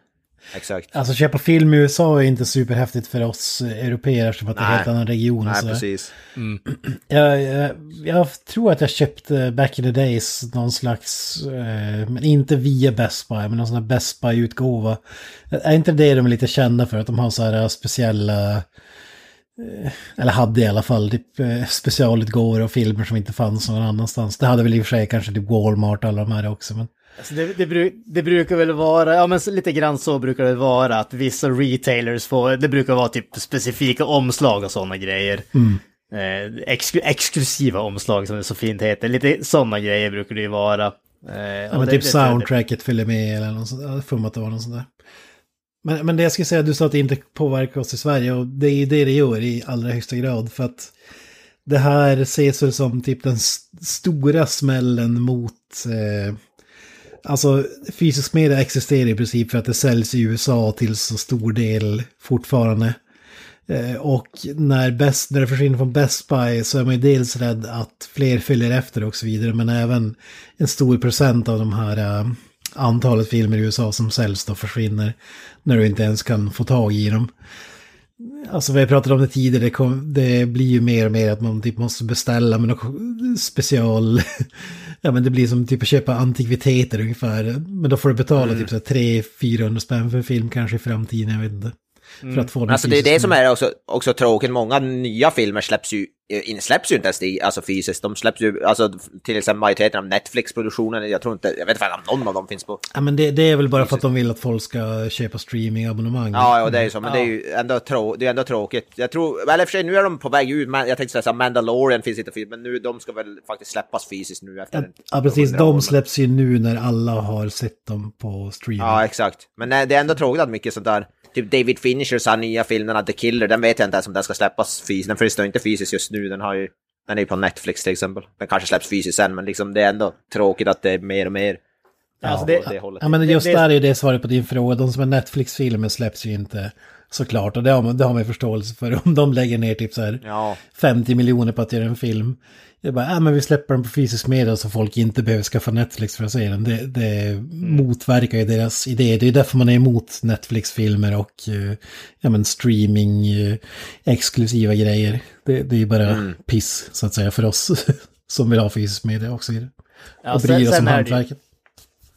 Exakt. Alltså köpa film i USA är inte superhäftigt för oss europeer för att det är en helt annan region. Nej, sådär. precis. Jag, jag, jag tror att jag köpte back in the days någon slags, eh, men inte via Best Buy, men någon sån här Best Buy-utgåva. Är inte det de är lite kända för? Att de har så här speciella, eh, eller hade i alla fall, typ eh, specialutgåvor och filmer som inte fanns någon annanstans. Det hade väl i och för sig kanske typ Walmart och alla de här också. Men... Alltså det, det, bru, det brukar väl vara, ja men lite grann så brukar det vara att vissa retailers får, det brukar vara typ specifika omslag och sådana grejer. Eh, exklu, exklusiva omslag som det så fint heter, lite sådana grejer brukar det ju vara. Eh, Ja, men det- typ det soundtracket följer med eller något sånt. Jag har att det var något sånt där. Men, men det jag skulle säga, du sa att det inte påverkar oss i Sverige och det är ju det det gör i allra högsta grad. För att det här ses väl som typ den st- stora smällen mot... Eh, alltså fysisk media existerar i princip för att det säljs i USA till så stor del fortfarande. Eh, och när, best, när det försvinner från Best Buy så är man ju dels rädd att fler följer efter och så vidare. Men även en stor procent av de här äh, antalet filmer i USA som säljs då försvinner. När du inte ens kan få tag i dem. Alltså vi har pratat om det tidigare, det, kom, det blir ju mer och mer att man typ måste beställa med något special... ja men det blir som typ att köpa antikviteter ungefär. Men då får du betala typ så här 300-400 spänn för en film kanske i framtiden, jag vet inte. För att få den Alltså det är det fysiskt. som är också, också tråkigt, många nya filmer släpps ju, eh, in, släpps ju inte ens i, alltså fysiskt, de släpps ju, alltså till exempel majoriteten av Netflix-produktionen, jag tror inte, jag vet inte om någon av dem finns på. Ja men det, det är väl bara för att de vill att folk ska köpa streamingabonnemang. Ja, ja det är ju så, men det är ju ändå, trå, det är ändå tråkigt. Jag tror, eller för sig nu är de på väg ut, men jag tänkte säga så här, Mandalorian finns inte film, men nu, de ska väl faktiskt släppas fysiskt nu efter en- Ja precis, år, de men- släpps ju nu när alla har sett dem på streaming. Ja, exakt. Men nej, det är ändå tråkigt att mycket sånt där, typ David Finchers här nya filmerna, The Killer, den vet jag inte ens om den ska släppas fysiskt. Den finns ju inte fysiskt just nu, den har ju, den är ju på Netflix till exempel. Den kanske släpps fysiskt sen, men liksom det är ändå tråkigt att det är mer och mer. Alltså åt det- det. Ja men just det- där är det svaret på din fråga. De som är Netflix-filmer släpps ju inte såklart. Och det har, man, det har man ju förståelse för. Om de lägger ner typ så här Ja, 50 miljoner på att göra en film. Jag bara, ja men vi släpper den på fysisk media så folk inte behöver skaffa Netflix för att se den. Det, det motverkar ju deras idé. Det är därför man är emot Netflix-filmer och eh, ja, men streaming, eh, exklusiva grejer. Det, det är ju bara piss så att säga för oss som vill ha fysisk media och så vidare. Ja, och bryr oss om hantverket.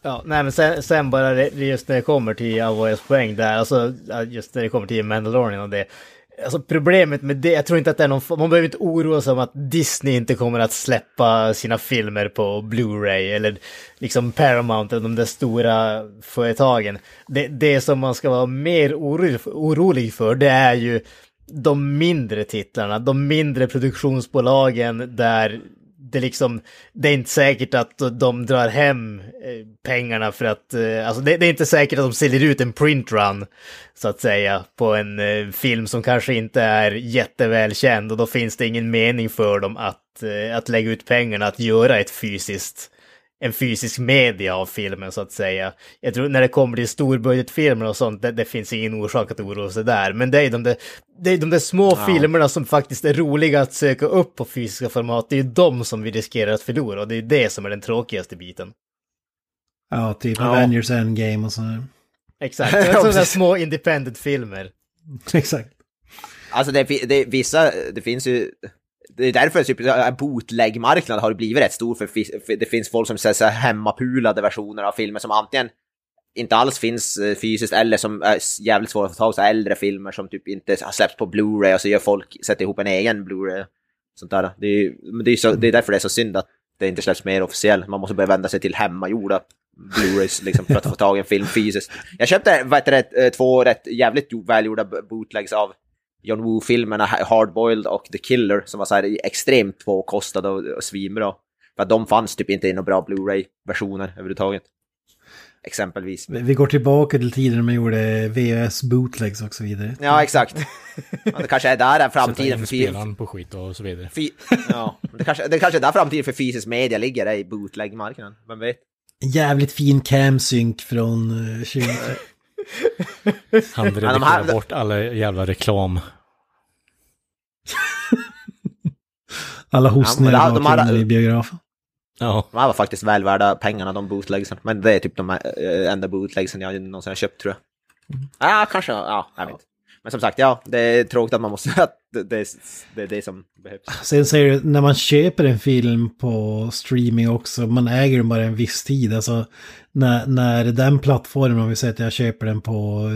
Ja, nej men sen, sen bara det- just när det kommer till Avoyas poäng där, alltså just när det kommer till Mandalorian och det. Alltså problemet med det, jag tror inte att det är någon, man behöver inte oroa sig om att Disney inte kommer att släppa sina filmer på Blu-ray eller liksom Paramount eller de där stora företagen. Det, det som man ska vara mer orolig, orolig för, det är ju de mindre titlarna, de mindre produktionsbolagen där det liksom, det är inte säkert att de drar hem eh, pengarna för att, eh, alltså det, det är inte säkert att de säljer ut en printrun, så att säga, på en eh, film som kanske inte är jättevälkänd och då finns det ingen mening för dem att, att lägga ut pengarna att göra ett fysiskt en fysisk media av filmen så att säga. Jag tror när det kommer till storbudgetfilmer och sånt, det, det finns ingen orsak att oroa sig där. Men det är de där, det är de där små filmerna som faktiskt är roliga att söka upp på fysiska format. Det är ju de som vi riskerar att förlora och det är det som är den tråkigaste biten. Ja, typ Ja. Avengers Endgame och sådär. Exakt, Ja, sådana små independent-filmer. Exakt. alltså det, det, vissa, det finns ju, det är därför typ en bootleg-marknad har blivit rätt stor, för, fi- för det finns folk som säger hemmapulade versioner av filmer som antingen inte alls finns eh, fysiskt eller som är jävligt svåra att få tag i, äldre filmer som typ inte har släppts på Blu-ray och så gör folk, sätter ihop en egen Blu-ray. Sånt där. Det är, det är, så, det är därför det är så synd att det inte släpps mer officiellt. Man måste börja vända sig till hemmagjorda Blu-rays liksom, för att få tag i en film fysiskt. Jag köpte vet, rätt, eh, två rätt jävligt välgjorda bootlegs av John Woo-filmerna Hardboiled och The Killer som var så här extremt påkostade och, och svinbra. För att de fanns typ inte i några bra Blu-ray-versioner överhuvudtaget. Exempelvis. Vi går tillbaka till tiden när man gjorde VHS bootlegs och så vidare. Ja, exakt. Det kanske är där är framtiden för spelaren på skit och så vidare. ja, det, kanske, det kanske är där framtiden för fysisk media ligger, i bootleg-marknaden. Vem vet? Jävligt fin camsync från 20... Han redigerar här- bort alla jävla reklam. Alla hostningar Ja, de bakgrunden i biografen. Ja. De här var faktiskt väl värda pengarna, de bootlegsen. Men det är typ de eh, enda bootlegsen jag någonsin har köpt, tror jag. Ja, kanske. Ja, jag vet. Men som sagt, ja, det är tråkigt att man måste... Att det, det, det är det som behövs. Sen säger du, när man köper en film på streaming också, man äger den bara en viss tid. Alltså när, när den plattformen, om vi säger att jag köper den på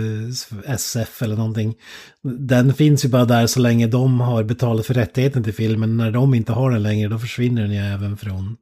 eh, SF eller någonting, den finns ju bara där så länge de har betalat för rättigheten till filmen. När de inte har den längre, då försvinner den ju även från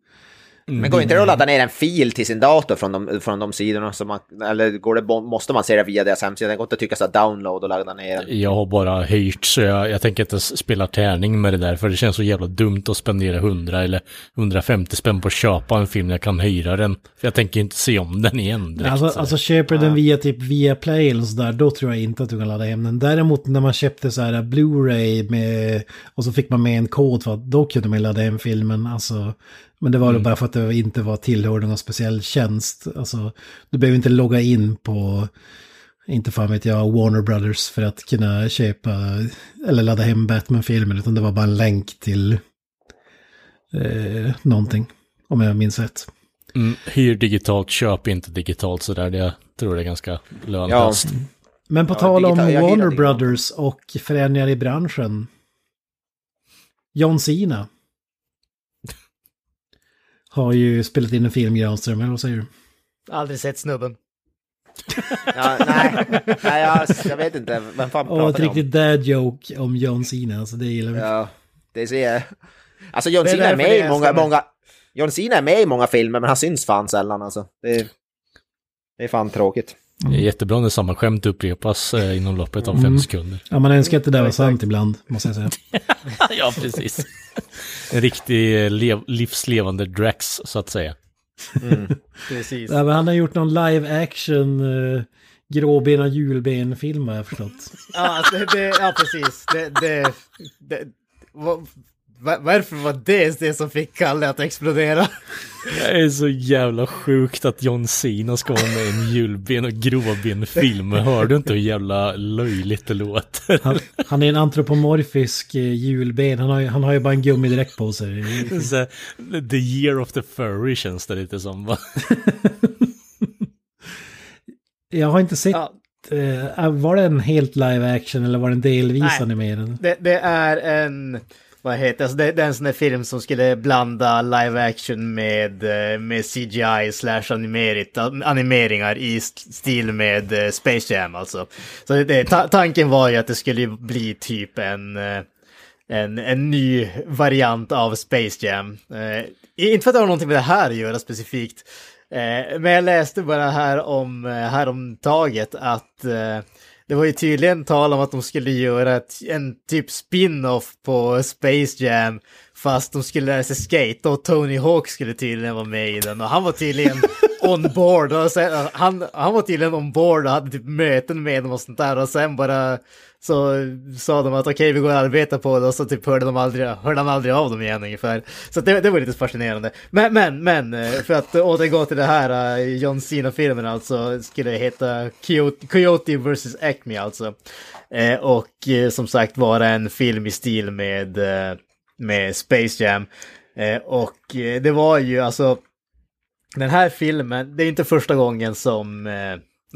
men går inte det att ladda ner en fil till sin dator från de, från de sidorna? Så man, eller går det, måste man se det via deras hemsida? Det går inte att trycka så download och ladda ner den? Jag har bara hyrt så jag, jag tänker inte spela tärning med det där för det känns så jävla dumt att spendera 100 eller 150 spänn på att köpa en film när jag kan hyra den. För jag tänker inte se om den igen direkt. Alltså, så. alltså köper du den via typ via Play eller sådär, då tror jag inte att du kan ladda hem den. Däremot när man köpte så här Blu-ray med, och så fick man med en kod för att då kunde man ladda hem filmen. Alltså, men det var mm. bara för att det inte var tillhörde någon speciell tjänst. Alltså, du behöver inte logga in på, inte fan vet jag, Warner Brothers för att kunna köpa eller ladda hem Batman-filmen. Utan det var bara en länk till eh, någonting, om jag minns rätt. Mm, hyr digitalt, köp inte digitalt sådär. Det, jag tror det är ganska lönlöst. Ja. Men på ja, tal om Warner Brothers och förändringar i branschen. John Cena. Har ju spelat in en film, Granström, eller vad säger du? Aldrig sett snubben. ja, nej, nej jag, jag vet inte. Vem fan pratar Och ett riktigt dad joke om John Cena, alltså det gillar vi. Ja, det ser jag. Alltså John Cena är med i många, många... John Cena är med i många filmer, men han syns fan sällan alltså. Det, det är fan tråkigt. Det är jättebra när samma skämt upprepas eh, inom loppet av fem mm. sekunder. Ja, man önskar att det där var sant ibland, måste jag säga. ja, precis. En riktig lev livslevande Drax, så att säga. Mm. precis. Ja, men han har gjort någon live action uh, gråbena julben-film har jag förstått. ja, alltså, det, ja, precis. Det, det, det, varför var det det som fick Kalle att explodera? Det är så jävla sjukt att John Cena ska vara med i en julben och gråben-film. Hör du inte hur jävla löjligt det låter? Han, han är en antropomorfisk eh, julben. Han har, ju, han har ju bara en gummidräkt på sig. Så, the year of the furry känns det lite som va? Jag har inte sett ja. Uh, var det en helt live action eller var det en delvis animerad? Det, det är en vad heter alltså det, det är en sån där film som skulle blanda live action med, eh, med CGI slash animeringar i stil med eh, Space Jam alltså. Så det, ta, tanken var ju att det skulle bli typ en, eh, en, en ny variant av Space Jam. Eh, inte för att det har någonting med det här att göra specifikt. men jag läste bara här om, häromtaget att eh, att det var ju tydligen tal om att de skulle göra ett, en typ spin-off på Space Jam fast de skulle lära sig skate och Tony Hawk skulle tydligen vara med i den. Och han var tydligen on board. Och sen, han, han var tydligen on board och hade typ möten med dem och sånt där. Och sen bara så sa de att okej okay, vi går och arbetar på det och så typ hörde, de aldrig, hörde de aldrig av dem igen ungefär. Så det, det var lite fascinerande. Men, men, men, eh, för att återgå till det här eh, John Cena-filmen alltså, skulle heta Coyote, Coyote vs. Acme alltså. Eh, och som sagt vara en film i stil med, med Space Jam. Och det var ju alltså, den här filmen, det är inte första gången som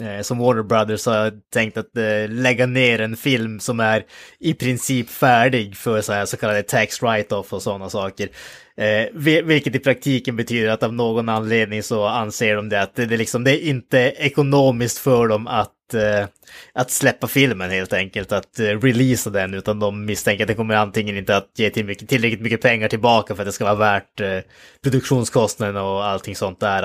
Eh, som Warner Brothers har tänkt att eh, lägga ner en film som är i princip färdig för så, här, så kallade tax write-off och sådana saker. Eh, vilket i praktiken betyder att av någon anledning så anser de det att det, liksom, det är inte ekonomiskt för dem att Eh, att släppa filmen helt enkelt, att eh, releasa den, utan de misstänker att det kommer antingen inte att ge till mycket, tillräckligt mycket pengar tillbaka för att det ska vara värt eh, produktionskostnaden och allting sånt där.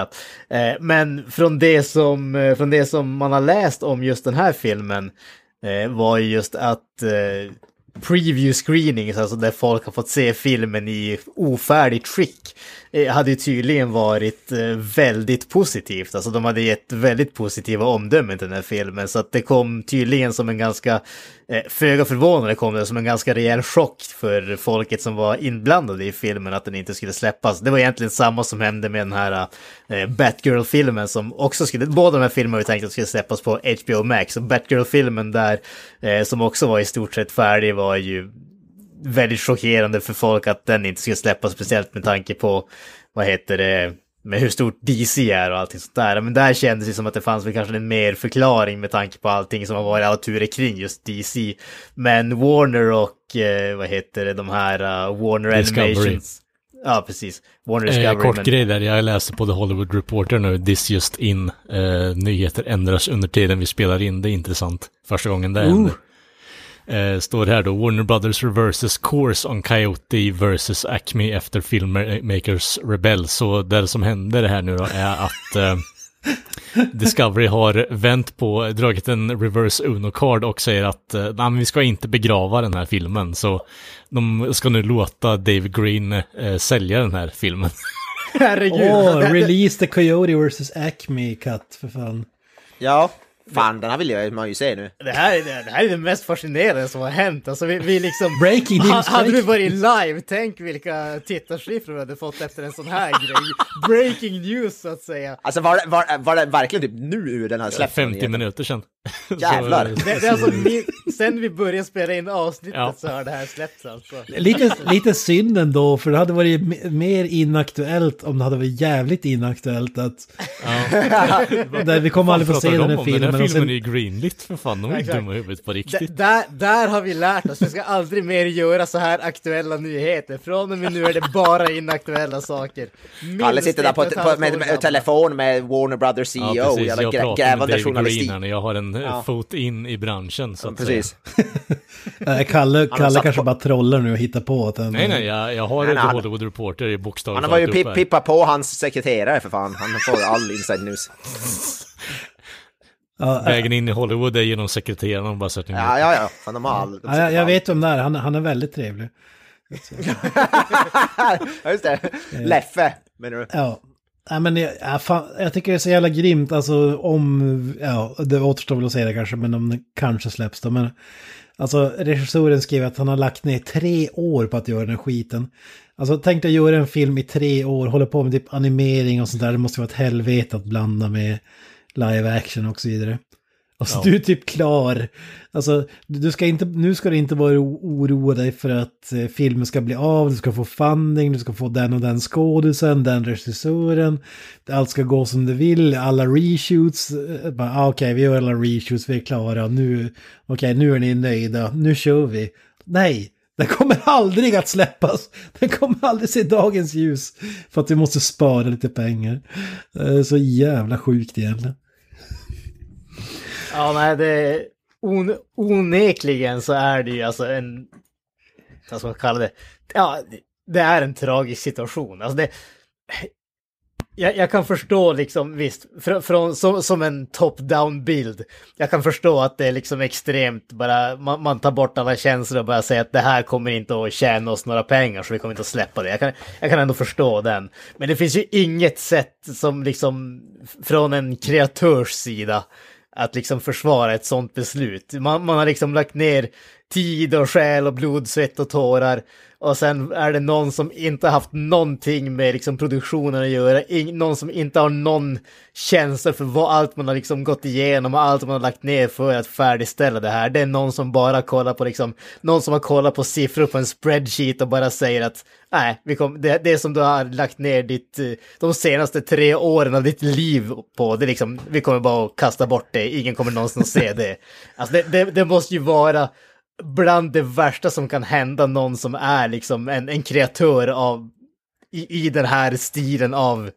Eh, men från det, som, från det som man har läst om just den här filmen eh, var just att preview screenings, alltså där folk har fått se filmen i ofärdigt skick, Eh, hade ju tydligen varit eh, väldigt positivt. Alltså de hade gett väldigt positiva omdömen till den här filmen, så att det kom tydligen som en ganska eh, föga förvånande kom det som en ganska rejäl chock för folket som var inblandade i filmen att den inte skulle släppas. Det var egentligen samma som hände med den här Batgirl-filmen som också skulle, båda de här filmerna vi tänkte att skulle släppas på HBO Max. Och Batgirl-filmen där, som också var i stort sett färdig, var ju väldigt chockerande för folk att den inte skulle släppas, speciellt med tanke på, vad heter det, med hur stort DC är och allting sånt där. Men där kändes det som att det fanns väl kanske en mer förklaring med tanke på allting som har varit alla turer kring just DC. Men Warner och eh, vad heter det, de här uh, Warner Discovery. Animations. Ja, precis. Warner eh, Discovery. Eh, kort men... grej där, jag läser på The Hollywood Reporter nu, this just in. Eh, nyheter ändras under tiden vi spelar in, det är intressant. Första gången det händer. Eh, står här då, Warner Brothers reverses course on Coyote versus Acme efter filmmakers Rebel. Så det som händer här nu då är att eh, Discovery har vänt på, dragit en reverse Uno-card och säger att eh, nej, men vi ska inte begrava den här filmen. Så de ska nu låta Dave Green eh, sälja den här filmen. Herregud. Åh, det- release the Coyote vs. Acme cut, för fan. Ja, fan den här vill jag, man ju se nu. Det här, är- det här är det mest fascinerande som har hänt. Alltså vi, vi liksom... Breaking Ha, news, hade vi varit live, tänk vilka tittarsiffror vi hade fått efter en sån här grej. Breaking news så att säga. Alltså var, det- var, var det verkligen typ nu den här släppts? 50 minuter sedan. Jävlar. Så, Det, det är alltså min, sen vi började spela in avsnittet Ja. så har det här släppts alltså. Lite, lite synd ändå, för det hade varit me- mer inaktuellt om det hade varit jävligt inaktuellt att... Där vi kommer aldrig få se den de här filmen. Den här filmen sen, är ju greenlit för fan, de är ju dumma i huvudet på D- riktigt. där, där har vi lärt oss, vi ska aldrig mer göra så här aktuella nyheter. Från och med nu är det bara inaktuella saker. Minst Kalle sitter där på, på, med, med gamla. telefon med Warner Brothers CEO. Ja, precis. jävla Jag grä, pratar med David journalistik. Green här när jag har en eh, Ja. fot in i branschen. Så Ja, att precis. äh, Kalle, Kalle kanske på- bara trollar nu och hittar på att han... Nej, nej, jag, jag har Nej, ett nej, han- Hollywood Reporter i bokstav. Han var ju pip, pippa på hans sekreterare för fan. Han får all inside news. Ja, här. Vägen in i Hollywood är genom sekreteraren bara så att ni Ja, ja, ja. De har all... ja, jag, jag vet vem det är, han, han är väldigt trevlig. Ja, just det. Leffe, menar du? Ja. Nej, men jag, fan, jag tycker det är så jävla grymt, alltså om, ja, det återstår väl att säga det kanske, men om det kanske släpps då. Men alltså regissören skrev att han har lagt ner tre år på att göra den här skiten. Alltså tänk dig göra en film i tre år, hålla på med typ animering och sånt där, det måste vara ett helvete att blanda med live action och så vidare. Alltså Ja. du är typ klar. Alltså du ska inte, nu ska du inte vara oroa dig för att eh, filmen ska bli av, du ska få funding, du ska få den och den skådisen, den regissören. Allt ska gå som du vill, alla reshoots. eh, bara, ah, Okej, vi gör alla reshoots, vi är klara. Nu, okej, nu är ni nöjda, nu kör vi. Nej, den kommer aldrig att släppas. Den kommer aldrig se dagens ljus. För att vi måste spara lite pengar. Eh, Så jävla sjukt egentligen. Ja, nej, det on, onekligen så är det ju alltså en, vad ska man kalla det, ja, det är en tragisk situation. Alltså det, jag, jag kan förstå liksom, visst, från, från, som, som en top-down bild. Jag kan förstå att det är liksom extremt, bara man, man tar bort alla känslor och bara säger att det här kommer inte att tjäna oss några pengar så vi kommer inte att släppa det. Jag kan, jag kan ändå förstå den. Men det finns ju inget sätt som liksom från en kreatörs sida att liksom försvara ett sånt beslut. Man, man har liksom lagt ner tid och själ och blod, svett och tårar. Och sen är det någon som inte har haft någonting med liksom produktionen att göra. In någon som inte har någon känsla för vad allt man har liksom gått igenom och allt man har lagt ner för att färdigställa det här. Det är någon som bara kollar på liksom, någon som har kollat på siffror på en spreadsheet och bara säger att nej, vi kom, det, det som du har lagt ner ditt, eh, de senaste tre åren av ditt liv på, det är liksom, vi kommer bara att kasta bort det, ingen kommer någonsin att se det. Alltså det, det, det måste ju vara bland det värsta som kan hända någon som är liksom en, en kreatör av, i, i den här stilen av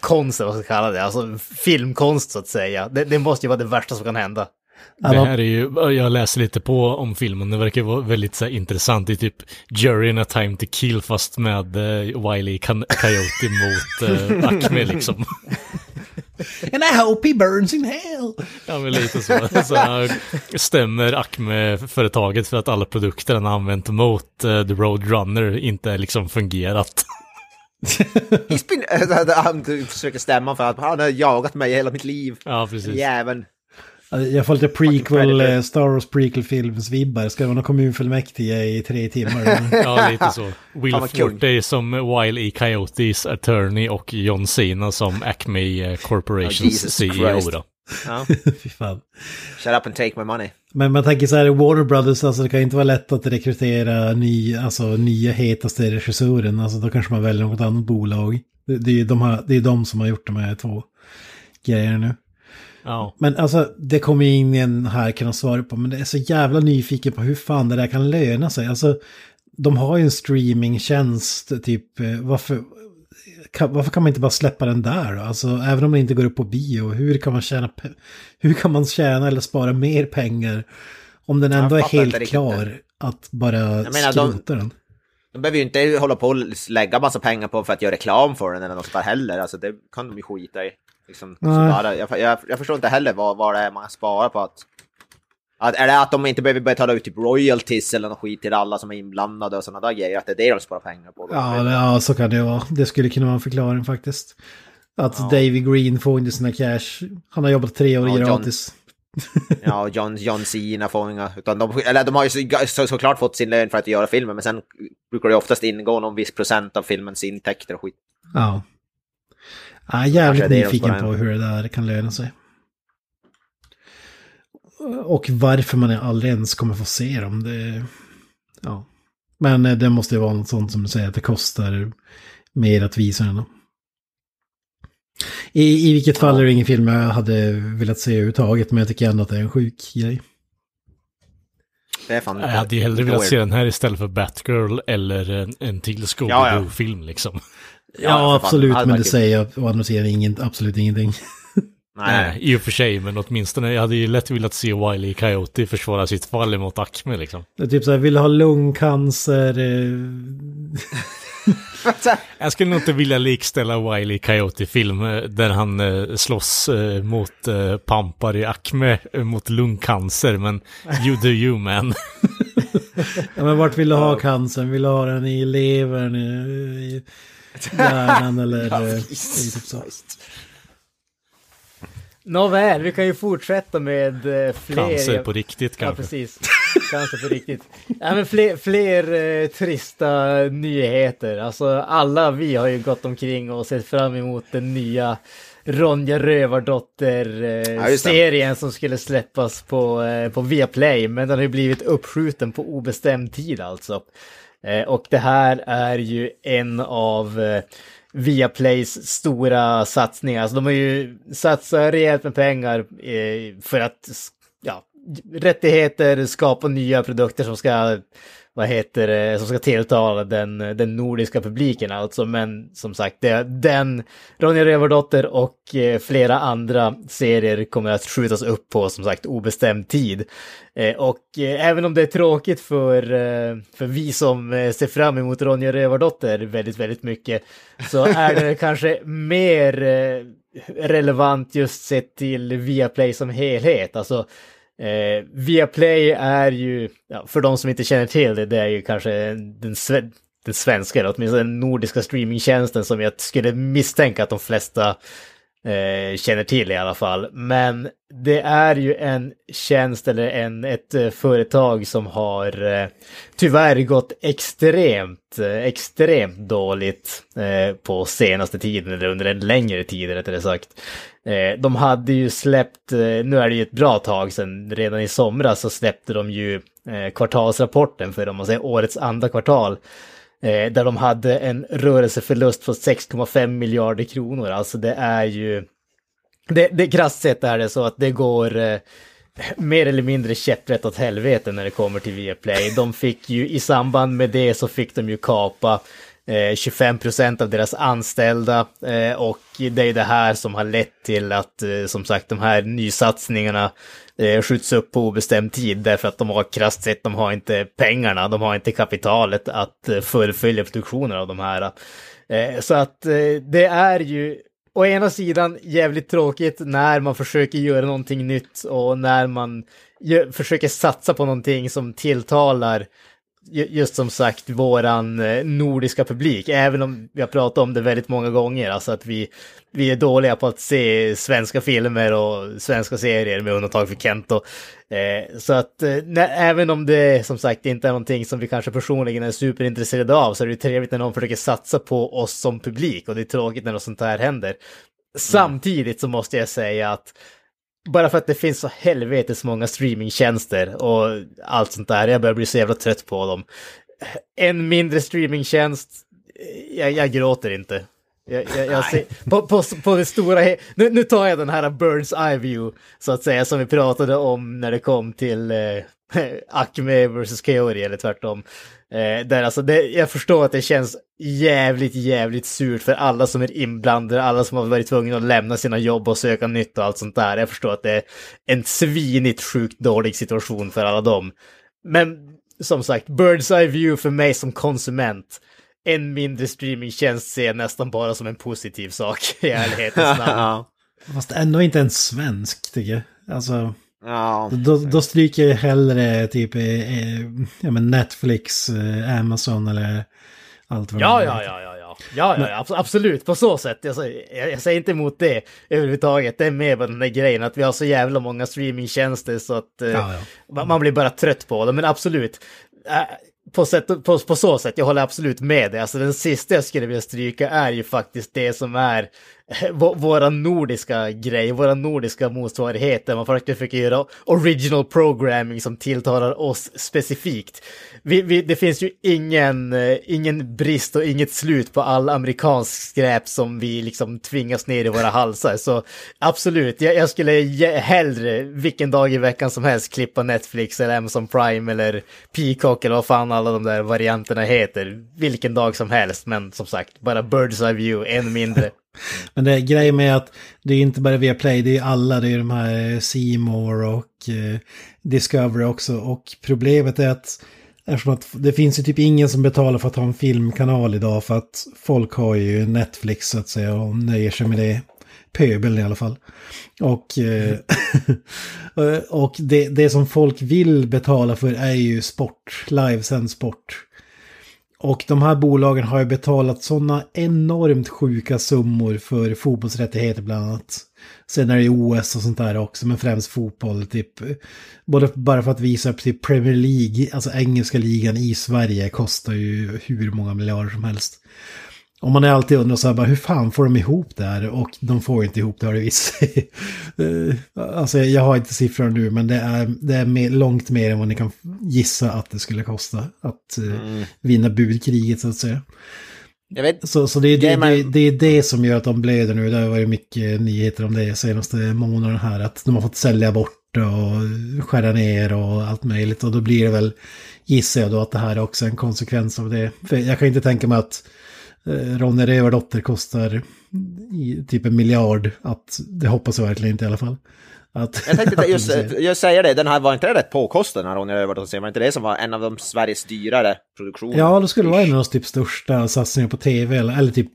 konst, vad ska kalla det, alltså filmkonst så att säga. Det, det måste ju vara det värsta som kan hända. Det här är ju, jag läser lite på om filmen, det verkar vara väldigt så här, intressant. Det är typ Jury in a time to kill fast med uh, Wiley Coyote mot uh, Acme liksom. And I hope he burns in hell. Ja men lite så. så här, stämmer Acme-företaget för att alla produkter han använt mot uh, The Roadrunner inte liksom fungerat. He's been, han försöker stämma för att han har jagat mig hela mitt liv. Ja precis. Jäveln. Alltså, Jag får lite prequel, eh, Star Wars prequel-films-vibbar. Ska det vara någon kommunfullmäktige i tre timmar? Ja, lite så. Will. Forte som Wile E. Coyotes attorney och John Cena som Acme eh, Corporations Oh, Jesus CEO Christ. då. Ja. Fy fan. Shut up and take my money. Men man tänker så här, Warner Brothers, alltså det kan inte vara lätt att rekrytera ny, alltså, nya hetaste regissören. Alltså då kanske man väljer något annat bolag. Det, det, är ju de, här, det är de som har gjort de här två grejerna nu. Ja. Men alltså, det kommer ju ingen här kunna svara på, men det är så jävla nyfiken på hur fan det där kan löna sig. Alltså, de har ju en streamingtjänst, typ, eh, varför, kan, varför kan man inte bara släppa den där då? Alltså, även om man inte går upp på bio, hur kan man tjäna, hur kan man tjäna eller spara mer pengar Om den ändå är helt klar att bara menar, de- skrota den. De behöver ju inte hålla på och lägga massa pengar på för att göra reklam för den eller något där heller. Alltså det kan de ju skita i. Liksom, bara, jag, jag, jag förstår inte heller vad, vad det är man sparar på att... att... Är det att de inte behöver betala ut typ royalties eller något skit till alla som är inblandade och sådana där grejer? Att det är det de sparar pengar på? Ja, det- ja, så kan det vara. Det skulle kunna vara en förklaring faktiskt. Att David Green får inte sina cash. Han har jobbat tre år Ja, John- gratis. Ja, och John, John Cena får inga... Utan de, eller de har ju så, så, såklart fått sin lön för att göra filmen, men sen brukar det oftast ingå någon viss procent av filmens intäkter och skit. Ja. Jag är jävligt nyfiken på hur det där kan löna sig. Och varför man aldrig ens kommer få se dem. Det, ja. Men eh, det måste ju vara något sånt som du säger, att det kostar mer att visa den. I, I vilket fall är det ingen film jag hade velat se överhuvudtaget, men jag tycker ändå att det är en sjuk grej. Det är fan... Jag hade ju hellre velat se den här istället för Batgirl eller en, en till Ja, Scooby-Doo-film liksom. Ja, Ja, absolut, men det säger å andra sidan ingen, absolut ingenting. Nej, Nej, i och för sig, men åtminstone, jag hade ju lätt velat se Wiley Coyote försvara sitt fall emot Acme liksom. Det är typ så här, vill ha lungcancer? Eh, Jag skulle nog inte vilja likställa Wiley Coyote-film eh, där han eh, slåss eh, mot eh, pampar i Acme eh, mot lungcancer, men you do you man. Ja, men vart vill du ha cancern? Vill du ha den i levern, i, i hjärnan eller... eh, i typ så. Nåväl, vi kan ju fortsätta med eh, fler... Cancer på riktigt Ja, kanske. precis. Cancer på riktigt. Ja, men fler, fler eh, trista nyheter. Alltså alla vi har ju gått omkring och sett fram emot den nya Ronja Ja, Rövardotter-serien serien som skulle släppas på, eh, på Viaplay. Men den har ju blivit uppskjuten på obestämd tid alltså. Eh, och det här är ju en av eh, Viaplays stora satsningar. Alltså de har ju satsat rejält med pengar eh, för att ja, rättigheter, skapa nya produkter som ska, vad heter det, som ska tilltala den, den nordiska publiken alltså. Men som sagt, det, den, Ronja Rövardotter och eh, flera andra serier kommer att skjutas upp på som sagt obestämd tid. Eh, och eh, även om det är tråkigt för, för vi som ser fram emot Ronja Rövardotter väldigt, väldigt mycket, så är det kanske mer relevant just sett till Viaplay som helhet. Alltså, Eh, Viaplay är ju, ja, för de som inte känner till det, det är ju kanske den, sve- den svenska, eller åtminstone den nordiska streamingtjänsten som jag skulle misstänka att de flesta eh, känner till i alla fall. Men det är ju en tjänst eller en, ett eh, företag som har eh, tyvärr gått extremt, eh, extremt dåligt eh, på senaste tiden, eller under en längre tid rättare sagt. Eh, de hade ju släppt, eh, nu är det ju ett bra tag sedan, redan i somras så släppte de ju eh, kvartalsrapporten för om man säger årets andra kvartal. Eh, där de hade en rörelseförlust på 6,5 miljarder kronor. Alltså det är ju... Det, det krasst sett är det så att det går eh, mer eller mindre käpprätt åt helvete när det kommer till Viaplay. De fick ju i samband med det så fick de ju kapa Eh, 25 procent av deras anställda eh, och det är det här som har lett till att eh, som sagt de här nysatsningarna skjuts upp på obestämd tid därför att de har krasst sett, de har inte pengarna, de har inte kapitalet att fullfölja produktionen av de här. Så att det är ju å ena sidan jävligt tråkigt när man försöker göra någonting nytt och när man försöker satsa på någonting som tilltalar just som sagt våran eh, nordiska publik, även om vi har pratat om det väldigt många gånger, alltså att vi, vi är dåliga på att se svenska filmer och svenska serier med undantag för Kento. Eh, så att eh, även om det som sagt inte är någonting som vi kanske personligen är superintresserade av så är det trevligt när någon försöker satsa på oss som publik och det är tråkigt när något sånt här händer. Samtidigt så måste jag säga att bara för att det finns så helvetes många streamingtjänster och allt sånt där, jag börjar bli så jävla trött på dem. En mindre streamingtjänst, jag, jag gråter inte. Jag, jag, jag ser, på, på, på det stora nu, nu tar jag den här Birds Eye View, så att säga, som vi pratade om när det kom till, eh, Acme vs Coyote eller tvärtom. Eh, där alltså det, jag förstår att det känns jävligt, jävligt surt för alla som är inblandade, alla som har varit tvungna att lämna sina jobb och söka nytt och allt sånt där. Jag förstår att det är en svinigt sjukt dålig situation för alla dem. Men som sagt, Bird's Eye View för mig som konsument, en mindre streamingtjänst ser jag nästan bara som en positiv sak i ärlighetens namn. Fast ändå inte en svensk tycker jag. Alltså, Ja. då, då stryker jag hellre typ eh, ja, men Netflix, eh, Amazon eller allt vad Ja, det ja, ja, ja, ja. Ja, ja, ja, abs- absolut, på så sätt. Jag, säger- jag, jag säger inte emot det överhuvudtaget. Det är med på den där grejen att vi har så jävla många streamingtjänster så att eh, Ja, ja. Man, man blir bara trött på det. Men absolut, eh, på, sätt, på, på så sätt, jag håller absolut med dig. Alltså den sista jag skulle vilja stryka är ju faktiskt det som är eh, våra nordiska grej, våra nordiska motsvarighet där Man faktiskt försöker göra original programming som tilltalar oss specifikt. Vi, vi, det finns ju ingen, eh, ingen brist och inget slut på all amerikansk skräp som vi liksom tvingas ner i våra halsar. Så absolut, jag, jag skulle hellre vilken dag i veckan som helst klippa Netflix eller Amazon Prime eller Peacock eller vad fan alla de där varianterna heter. Vilken dag som helst, men som sagt, bara Bird's Eye View, än mindre. Men det grejen med att det är inte bara Viaplay, det är alla, det är de här eh, C More och eh, Discovery också. Och problemet är att eftersom att det finns ju typ ingen som betalar för att ha en filmkanal idag för att folk har ju Netflix så att säga och nöjer sig med det. Pöbeln i alla fall. Och, eh, och det, det som folk vill betala för är ju sport, livesänd sport. Och de här bolagen har ju betalat sådana enormt sjuka summor för fotbollsrättigheter bland annat. Sen är det ju OS och sånt där också, men främst fotboll. Typ, både bara för att visa upp till Premier League, alltså engelska ligan i Sverige, kostar ju hur många miljarder som helst. Och man är alltid undrar så här bara, hur fan får de ihop det här? Och de får inte ihop det har det visat sig. Eh, Alltså jag har inte siffror nu, men det är, det är mer, långt mer än vad ni kan gissa att det skulle kosta att eh, vinna budkriget så att säga. Jag vet Så, så det, är Det det, man- det, är det som gör att de blöder nu. Det har varit mycket nyheter om det senaste månaden här. Att de har fått sälja bort och skära ner och allt möjligt. Och då blir det väl, gissar jag då, att det här är också en konsekvens av det. För jag kan inte tänka mig att Ronny Rövardotter kostar i, typ en miljard. Att, det hoppas jag verkligen inte i alla fall. Att, Jag tänkte att just, producera. jag säger det, den här var inte det rätt påkostad när Ronny Rövardotter var inte det som var en av de Sveriges dyrare produktioner? Ja, det skulle vara en av de typ största satsningarna på tv eller, eller typ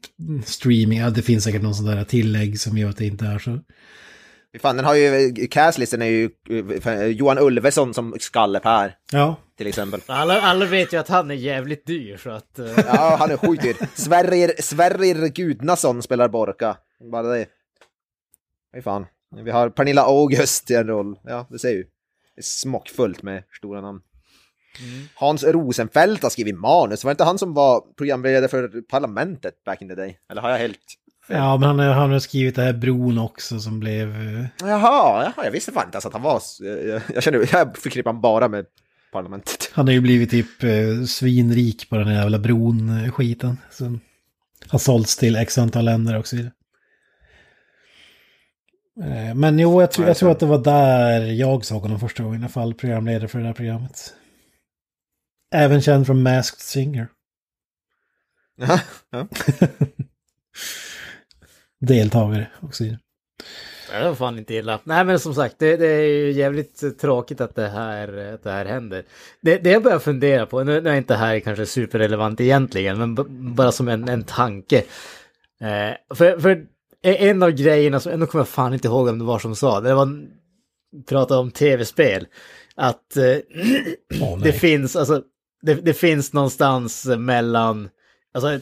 streaming. Ja, det finns säkert någon sån där tillägg som gör att det inte är så. Fan, den har ju, castlisten är ju eh, Johan Ulveson som skallepär, Ja, till exempel. Alla, alla vet ju att han är jävligt dyr, så att... eh, Ja, han är sjukt dyr. Sverrir, Sverrir Gudnason spelar Borka. Bara det. Fy fan. Vi har Pernilla August i en roll. Ja, det ser ju. Det är smockfullt med stora namn. Hans Rosenfeldt har skrivit manus. Var det inte han som var programledare för Parlamentet back in the day? Eller har jag helt... ja men han, har- han har skrivit det här Bron också som blev... eh, Jaha, jaha jag visste fan inte ens att han var... Jag, jag känner, jag förknippar han bara med Parlamentet. Han har ju blivit typ eh, svinrik på den här jävla bron-skiten. Som har sålts till x antal länder och så vidare. Eh, Men jo, jag, tror- jag tror att det var där jag såg honom första gången i alla fall, programledare för det här programmet. Även känd från Masked Singer. Ja, ja. Deltagare och så vidare. Det var fan inte illa. Nej men som sagt, det, det är ju jävligt tråkigt att det här, att det här händer. Det, det jag börjar fundera på, nu, nu är inte det här kanske superrelevant egentligen, men bara som en, en tanke. Eh, för, för en av grejerna som, nu kommer jag fan inte ihåg om det var som sa, det var, pratade om tv-spel. Att eh, Åh, det finns, alltså, det, det finns någonstans mellan, alltså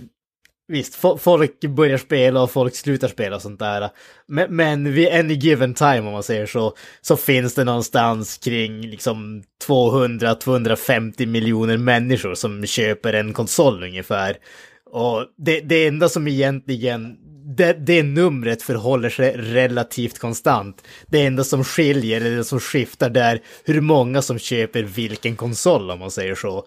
Visst, folk börjar spela och folk slutar spela och sånt där. Men, men vid any given time, om man säger så, så finns det någonstans kring liksom 200-250 miljoner människor som köper en konsol ungefär. Och det, det enda som egentligen, det, det numret förhåller sig relativt konstant. Det enda som skiljer, eller det som skiftar, där, hur många som köper vilken konsol, om man säger så.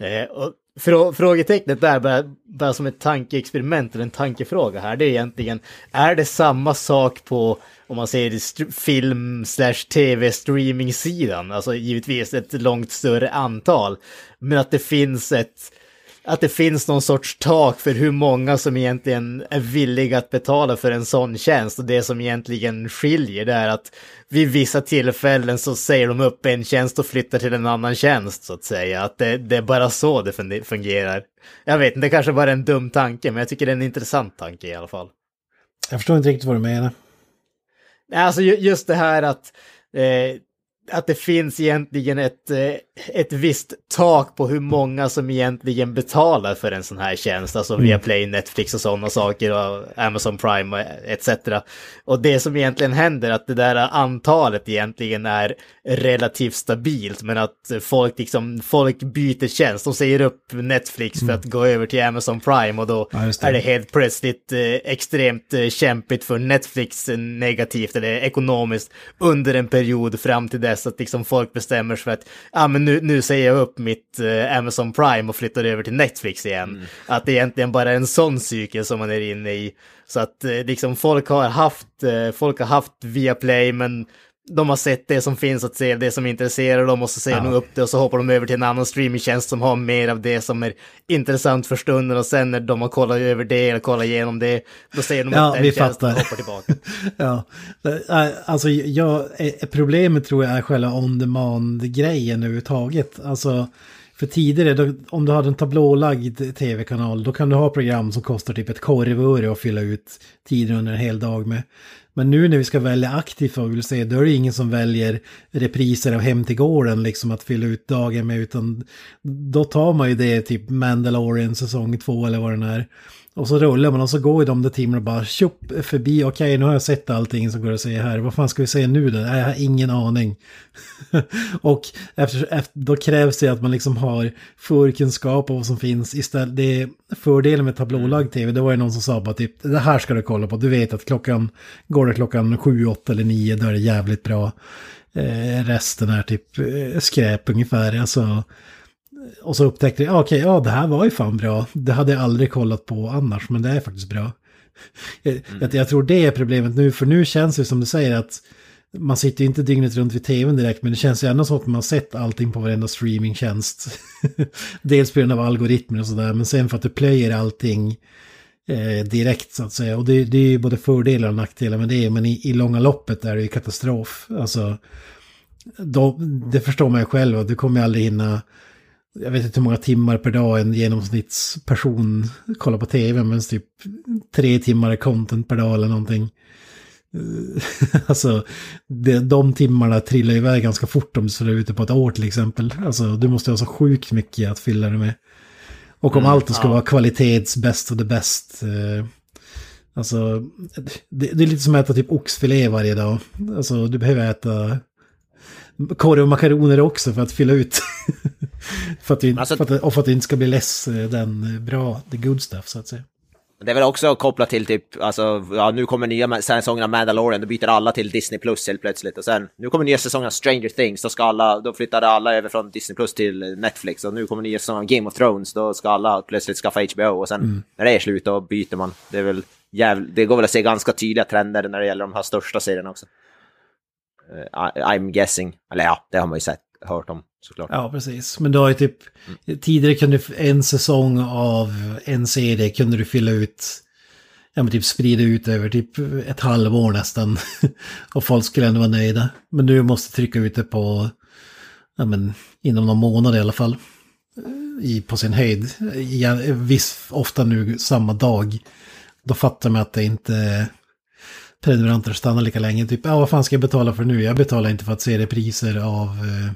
Eh, och frå frågetecknet där, bara, bara som ett tankeexperiment eller en tankefråga här, det är egentligen, är det samma sak på, om man säger film slash tv streaming-sidan, alltså givetvis ett långt större antal, men att det finns ett, att det finns någon sorts tak för hur många som egentligen är villiga att betala för en sån tjänst och det som egentligen skiljer det är att vid vissa tillfällen så säger de upp en tjänst och flyttar till en annan tjänst så att säga. Att det, det är bara så det fungerar. Jag vet inte, det kanske bara är en dum tanke, men jag tycker det är en intressant tanke i alla fall. Jag förstår inte riktigt vad du menar. Alltså just det här att eh, att det finns egentligen ett, eh, ett visst tak på hur många som egentligen betalar för en sån här tjänst, alltså via Play, Netflix och sådana saker och Amazon Prime etc. Och det som egentligen händer att det där antalet egentligen är relativt stabilt, men att folk liksom, folk byter tjänst, de säger upp Netflix för att gå över till Amazon Prime och då ja, det. är det helt plötsligt eh, extremt eh, kämpigt för Netflix negativt eller ekonomiskt under en period fram till dess att liksom folk bestämmer sig för att ah, men nu, nu säger jag upp mitt eh, Amazon Prime och flyttar över till Netflix igen. Mm. Att det egentligen bara är en sån cykel som man är inne i. Så att eh, liksom folk har haft, eh, folk har haft Viaplay men de har sett det som finns att se, det som intresserar dem och så ser ja. de upp det och så hoppar de över till en annan streamingtjänst som har mer av det som är intressant för stunden och sen när de har kollat över det eller kollat igenom det, då ser de ja, upp den tjänsten hoppar tillbaka. ja, alltså jag, problemet tror jag är själva on-demand-grejen överhuvudtaget. Alltså, för tidigare, då, om du hade en tablålagd tv-kanal, då kan du ha program som kostar typ ett korvöre att fylla ut tiden under en hel dag med. Men nu när vi ska välja aktivt vad vi vill se, då är det ingen som väljer repriser av Hem till gården liksom att fylla ut dagen med, utan då tar man ju det typ Mandalorian säsong två eller vad den är. Och så rullar man och så går de där timmarna bara tjopp förbi. Okej, nu har jag sett allting som går att se här. Vad fan ska vi se nu då? Jag har ingen aning. och efter, efter, då krävs det att man liksom har förkunskap om vad som finns istället. Det är fördelen med tablålagd tv. Det var ju någon som sa bara typ, det här ska du kolla på. Du vet att klockan, går det klockan sju, åtta eller nio, då är det jävligt bra. Eh, resten är typ eh, skräp ungefär. Alltså, och så upptäckte jag, okej, okay, ja det här var ju fan bra. Det hade jag aldrig kollat på annars, men det är faktiskt bra. Mm. Jag, jag, tror det är problemet nu, för nu känns det som du säger att man sitter ju inte dygnet runt vid tvn direkt, men det känns ju ändå som att man har sett allting på varenda streamingtjänst. Dels på grund av algoritmer och sådär, men sen för att du plöjer allting eh, direkt så att säga. Och det, det är ju både fördelar och nackdelar med det, men i, i långa loppet är det ju katastrof. Alltså, då, det förstår man ju själv, och du kommer aldrig hinna jag vet inte hur många timmar per dag en genomsnittsperson kollar på tv, men typ tre timmar content per dag eller någonting. alltså, det, de timmarna trillar iväg ganska fort om du står ute på ett år till exempel. Alltså, du måste ha så sjukt mycket att fylla det med. Och om mm, allt ska ja. vara kvalitets bäst och det bäst. Eh, alltså, det, det, är lite som att äta typ oxfilé varje dag. Alltså, du behöver äta korv och makaroner också för att fylla ut. för att du, alltså, för att, och för att det inte ska bli less eh, den eh, bra, the good stuff så att säga. Det är väl också kopplat till typ, alltså, ja nu kommer nya säsongen av Mandalorian, då byter alla till Disney Plus helt plötsligt. Och sen, nu kommer nya säsongen av Stranger Things, då ska alla, då flyttade alla över från Disney Plus till Netflix. Och nu kommer nya säsongen av Game of Thrones, då ska alla plötsligt skaffa HBO. Och sen mm. när det är slut, då byter man. Det är väl jävligt, det går väl att se ganska tydliga trender när det gäller de här största serierna också. Uh, I'm guessing, eller ja, det har man ju sett, hört om såklart. Ja, precis. Men du har ju typ, mm. tidigare kunde en säsong av en serie kunde du fylla ut, ja men typ sprida ut över typ ett halvår nästan. och folk skulle ändå vara nöjda. Men du måste trycka ut det på, ja men inom någon månad i alla fall. I, på sin höjd. Ja, viss, ofta nu samma dag. Då fattar man att det inte prenumeranter stannar lika länge. Typ, ja vad fan ska jag betala för nu? Jag betalar inte för att se repriser av, eh,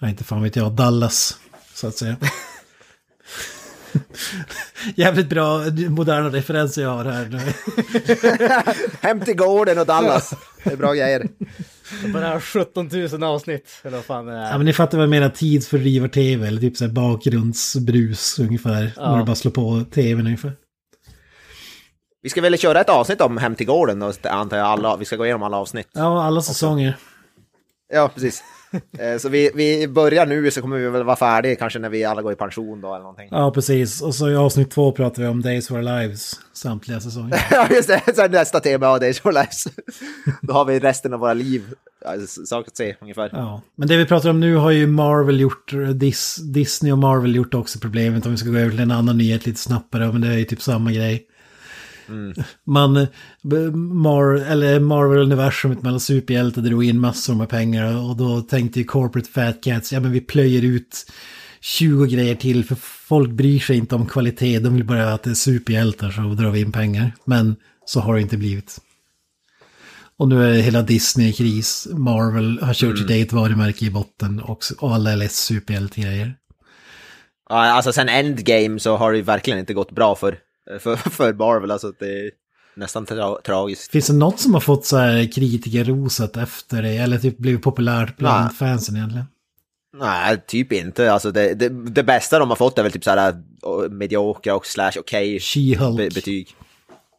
jag inte fan vet jag, Dallas, så att säga. Jävligt bra moderna referenser jag har här nu. Hem till gården och Dallas. Det är bra grejer. Bara 17 000 avsnitt. Eller vad fan det är. Ja men ni fattar vad jag menar, tidsfördrivar-tv eller typ så här bakgrundsbrus ungefär. Ja. När du bara slår på tvn ungefär. Vi ska väl köra ett avsnitt om Hem till gården då, antar jag. Alla, vi ska gå igenom alla avsnitt. Ja, alla säsonger. Ja, precis. Eh, så vi, vi börjar nu så kommer vi väl vara färdiga kanske när vi alla går i pension då eller någonting. Ja, precis. Och så i avsnitt två pratar vi om Days of Our Lives samtliga säsonger. Ja, just det. Så nästa tema, ja, Days of Our Lives. Då har vi resten av våra liv, alltså, sak att se ungefär. Ja, men det vi pratar om nu har ju Marvel gjort, Dis, Disney och Marvel gjort också problemet om vi ska gå över till en annan nyhet lite snabbare, men det är ju typ samma grej. Man, Mar, eller Marvel-universumet mellan superhjältar drog in massor med pengar och då tänkte ju corporate fat cats, ja men vi plöjer ut 20 grejer till för folk bryr sig inte om kvalitet, de vill bara att det är superhjältar så drar vi in pengar. Men så har det inte blivit. Och nu är hela Disney i kris, Marvel har kört sitt eget varumärke i botten och, och alla är less superhjältegrejer. Ja, alltså sen Endgame så har det ju verkligen inte gått bra för, för, för Marvel, alltså det är nästan tra tragiskt. Finns det något som har fått så här kritikerroset efter det, eller typ blivit populärt bland Nej. fansen egentligen? Nej, typ inte. Alltså det, det, det bästa de har fått är väl typ såhär uh, mediokra och slash okej be, betyg.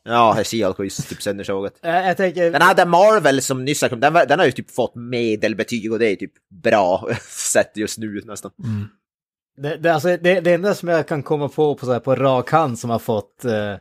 Ja, She-Hulk har ju typ söndersågat. Jag, jag tänker... Den hade Marvel som nyss har kommit, den, den har ju typ fått medelbetyg och det är typ bra sett just nu nästan. Det, det, alltså, det, det enda som jag kan komma på på, så här, på rak hand som har fått, eh,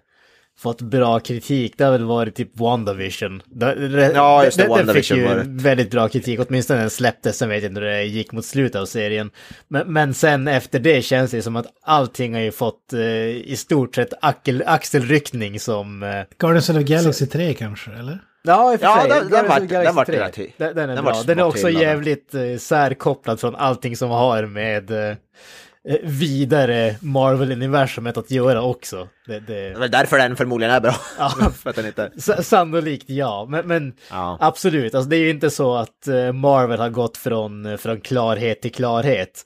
fått bra kritik, det har väl varit typ WandaVision. Det, det, Ja, just det, fick WandaVision ju var det. väldigt bra kritik, åtminstone den släpptes, sen vet jag inte hur det gick mot slutet av serien. Men, men sen efter det känns det som att allting har ju fått eh, i stort sett axel, axelryckning som... Eh, Guardians of the Galaxy 3 kanske, eller? Ja, i och för Ja, sig. den- den Galaxy den vart 3. rätt hy- Den, den är den bra. Den är också jävligt eh, särkopplad från allting som har med eh, eh, vidare Marvel-universumet att göra också. Det, Det det, är därför den förmodligen är bra. Ja. för att den inte... s- sannolikt ja, men, men Ja. absolut. Alltså, det är ju inte så att eh, Marvel har gått från, eh, från klarhet till klarhet.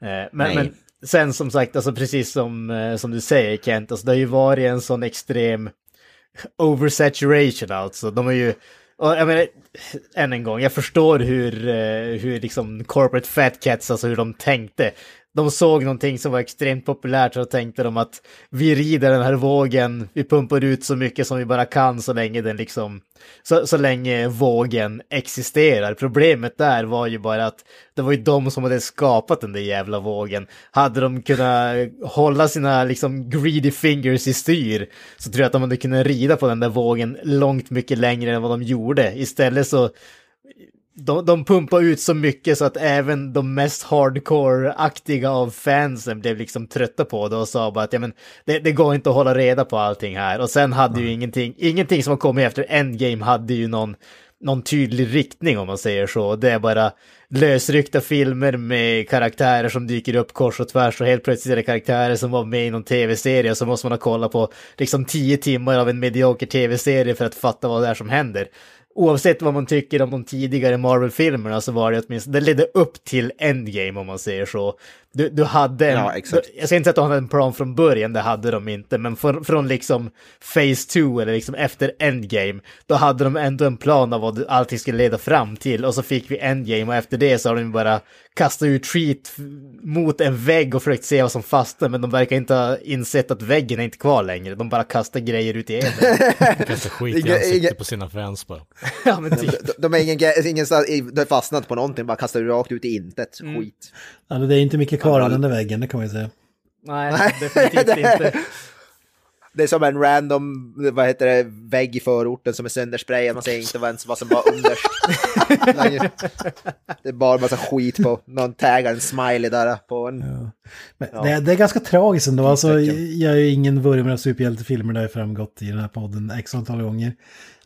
Men, men sen som sagt, alltså precis som, som du säger Kent, alltså, det har ju varit en sån extrem oversaturation alltså. De är ju, och jag menar, än en gång, jag förstår hur, eh, hur liksom corporate fat cats, alltså hur de tänkte. De såg någonting som var extremt populärt och tänkte de att vi rider den här vågen, vi pumpar ut så mycket som vi bara kan så länge den liksom, så, så länge vågen existerar. Problemet där var ju bara att det var ju de som hade skapat den där jävla vågen. Hade de kunnat hålla sina liksom greedy fingers i styr så tror jag att de hade kunnat rida på den där vågen långt mycket längre än vad de gjorde. Istället så de, de pumpar ut så mycket så att även de mest hardcore-aktiga av fansen blev liksom trötta på det och sa bara att ja, men, det, det går inte att hålla reda på allting här. Och sen hade ju ingenting, ingenting som har kommit efter Endgame hade ju någon, någon tydlig riktning om man säger så. Det är bara lösryckta filmer med karaktärer som dyker upp kors och tvärs och helt plötsligt är det karaktärer som var med i någon tv-serie så måste man ha kollat på liksom tio timmar av en medioker tv-serie för att fatta vad det är som händer oavsett vad man tycker om de tidigare Marvel-filmerna så var det åtminstone, det ledde upp till Endgame om man säger så. Du, du hade en, Ja, exakt. Du, jag säger inte att de hade en plan från början, det hade de inte, men från, från liksom Phase 2 eller liksom efter Endgame, då hade de ändå en plan av vad allting skulle leda fram till och så fick vi Endgame och efter det så har de bara kastat ut treat f- mot en vägg och försökt se vad som fastnar, men de verkar inte ha insett att väggen är inte kvar längre, de bara kastar grejer ut i etern. Kastar skit i ansiktet på sina fans bara. ja, men typ. De, de är ingen, ge- ingenstans, de har fastnat på någonting, bara kastar rakt ut i intet. Mm. Skit. Alltså, det är inte mycket kvar av den där väggen, det kan man ju säga. Nej, definitivt inte. Det är som en random, vad heter det, vägg i förorten som är söndersprayad, man ser inte vad ens vad som var underst. det är bara massa skit på, någon taggar en smiley där på en. Men Ja. det, det är ganska tragiskt ändå. Alltså, jag är ju ingen vurmare av superhjältefilmer, det har ju framgått i den här podden x antal gånger.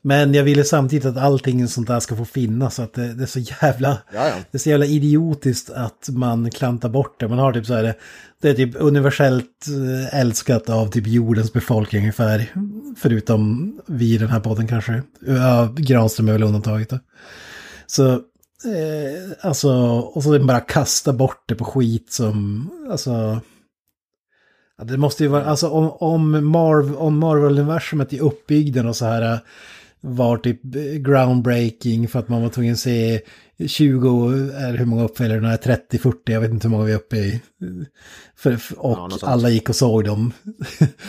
Men jag ville samtidigt att allting sånt där ska få finnas, så att det, det är så jävla... Det är så jävla idiotiskt att man klantar bort det. Man har typ så här, det är typ universellt eh, älskat av typ jordens befolkning ungefär. Förutom vi i den här podden kanske. Ja, Granström är väl undantaget då. Så, eh, alltså, och så bara kasta bort det på skit som, alltså... Det måste ju vara, alltså om, om, Marv, om Marvel-universumet i uppbyggnaden och så här eh, var typ groundbreaking för att man var tvungen att se 20 är hur många uppföljare det är, 30, 40, jag vet inte hur många vi är uppe i. För, och Ja, alla gick och såg dem.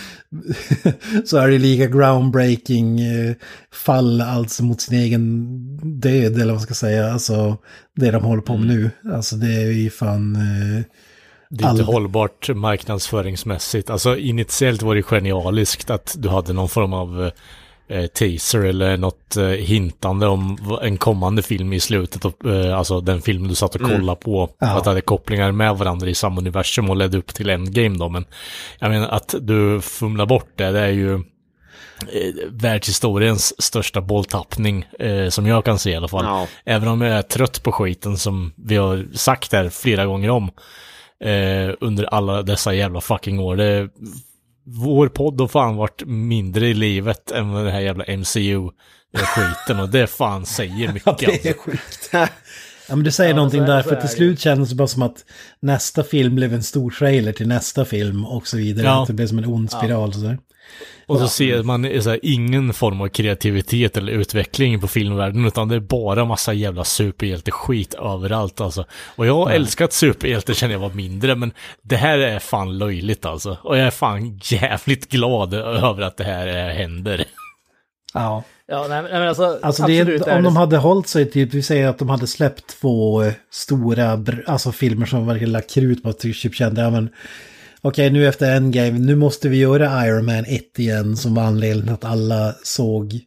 så är det lika groundbreaking eh, fall alltså mot sin egen död, eller vad man ska säga. Alltså det de håller på med Mm. nu. Alltså det är ju fan... Eh, Det är inte hållbart marknadsföringsmässigt. Alltså initiellt var det genialiskt att du hade någon form av eh, teaser eller något eh, hintande om en kommande film i slutet. Av, eh, alltså den filmen du satt och kollade på. Ja. Att det hade kopplingar med varandra i samma universum och ledde upp till Endgame då. Men jag menar att du fumlar bort det, det är ju eh, världshistoriens största bolltappning eh, som jag kan se i alla fall. Ja. Även om jag är trött på skiten som vi har sagt här flera gånger om eh, under alla dessa jävla fucking år. Det, vår podd har fan varit mindre i livet än den här jävla MCU-skiten och det fan säger mycket. det är alltså. sjukt. Ja, men du säger någonting så är- där, så för till det. slut kändes det bara som att nästa film blev en stor trailer till nästa film och så vidare. Ja. Det blev som en ond spiral. Så där. Och så ser man så här, ingen form av kreativitet eller utveckling på filmvärlden utan det är bara massa jävla superhjälteskit överallt alltså. Och jag har älskat superhjälte känner jag var mindre men det här är fan löjligt alltså. Och jag är fan jävligt glad över att det här händer. Ja. Ja, nej, men- nej men alltså, Alltså det absolut om det de hade hållit sig typ, vi säger att de hade släppt två eh, stora, alltså filmer som verkligen lagt krut på att typ kände, ja men okej nu efter Endgame, nu måste vi göra Iron Man 1 igen som var anledningen att alla såg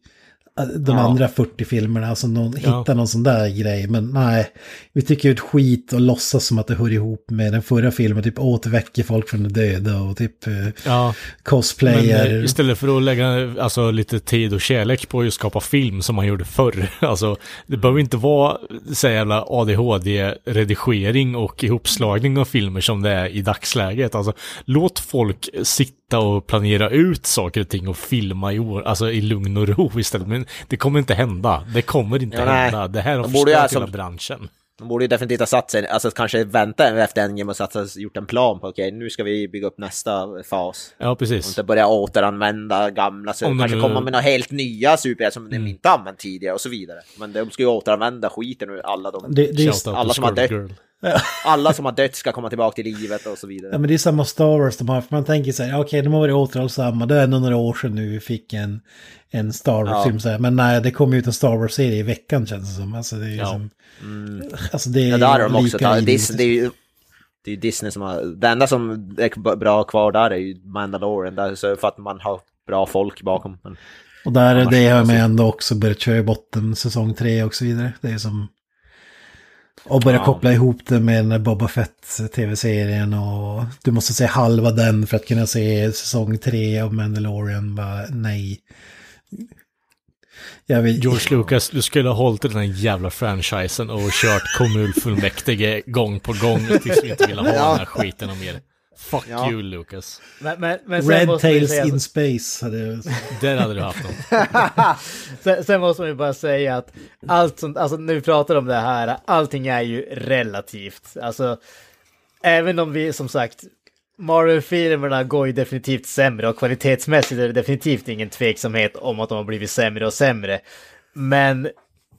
de Ja. andra 40 filmerna, alltså någon, Ja. hitta någon sån där grej. Men nej, vi tycker ut skit och låtsas som att det hör ihop med den förra filmen, typ återväcker folk från de döda och typ eh, Ja, men cosplayer. eh, istället för att lägga alltså, lite tid och kärlek på att skapa film som man gjorde förr. Alltså, det behöver inte vara så jävla ADHD-redigering och ihopslagning av filmer som det är i dagsläget. Alltså, låt folk sitta och planera ut saker och ting och filma i, år, alltså, i lugn och ro istället. Men det kommer inte hända. Det kommer inte Ja, nej. hända. Det här har De förstört alltså- hela branschen. De borde ju definitivt ha satt sig, alltså kanske vänta efter Endgame och satt, gjort en plan på okej, nu ska vi bygga upp nästa fas. Ja, Och precis. inte börja återanvända gamla, så Om kanske nu- komma med några helt nya superhjältar som Mm. de inte använt tidigare och så vidare. Men de ska ju återanvända skiten ur alla de... det, det är just, Shoutout alla som har dött. Alla som har dött ska komma tillbaka till livet och så vidare. Ja men det är samma Star Wars de har, för man tänker så här, okej de har varit återhållsamma, det är ändå några år sedan nu vi fick en, en Star Wars-film här, men nej det kommer ut en Star Wars-serie i veckan känns det som. Alltså det är ju Ja. som, alltså det är Ja, där har de också tagit. det är ju det är Disney som har... Det enda som är bra kvar där är ju Mandalorian, där, så för att man har bra folk bakom. Men, Och där är det man ändå också börjat köra i botten säsong tre och så vidare. Det är som... Och börja Ja. koppla ihop det med den Boba Fett tv-serien och du måste se halva den för att kunna se säsong tre av Mandalorian. Bara, nej. Jag vill... George Lucas, du skulle ha hållit i den här jävla franchisen och kört kommunfullmäktige gång på gång tills vi inte ville ha Ja. den här skiten och mer. Fuck Ja. you Lucas. Men, men, men sen Red Tails säga, in Space. Hade... Där hade du haft dem. sen, sen måste man ju bara säga att allt som, alltså när vi pratar om det här, allting är ju relativt. Alltså, även om vi som sagt, Marvel-filmerna går ju definitivt sämre och kvalitetsmässigt är det definitivt ingen tveksamhet om att de har blivit sämre och sämre. Men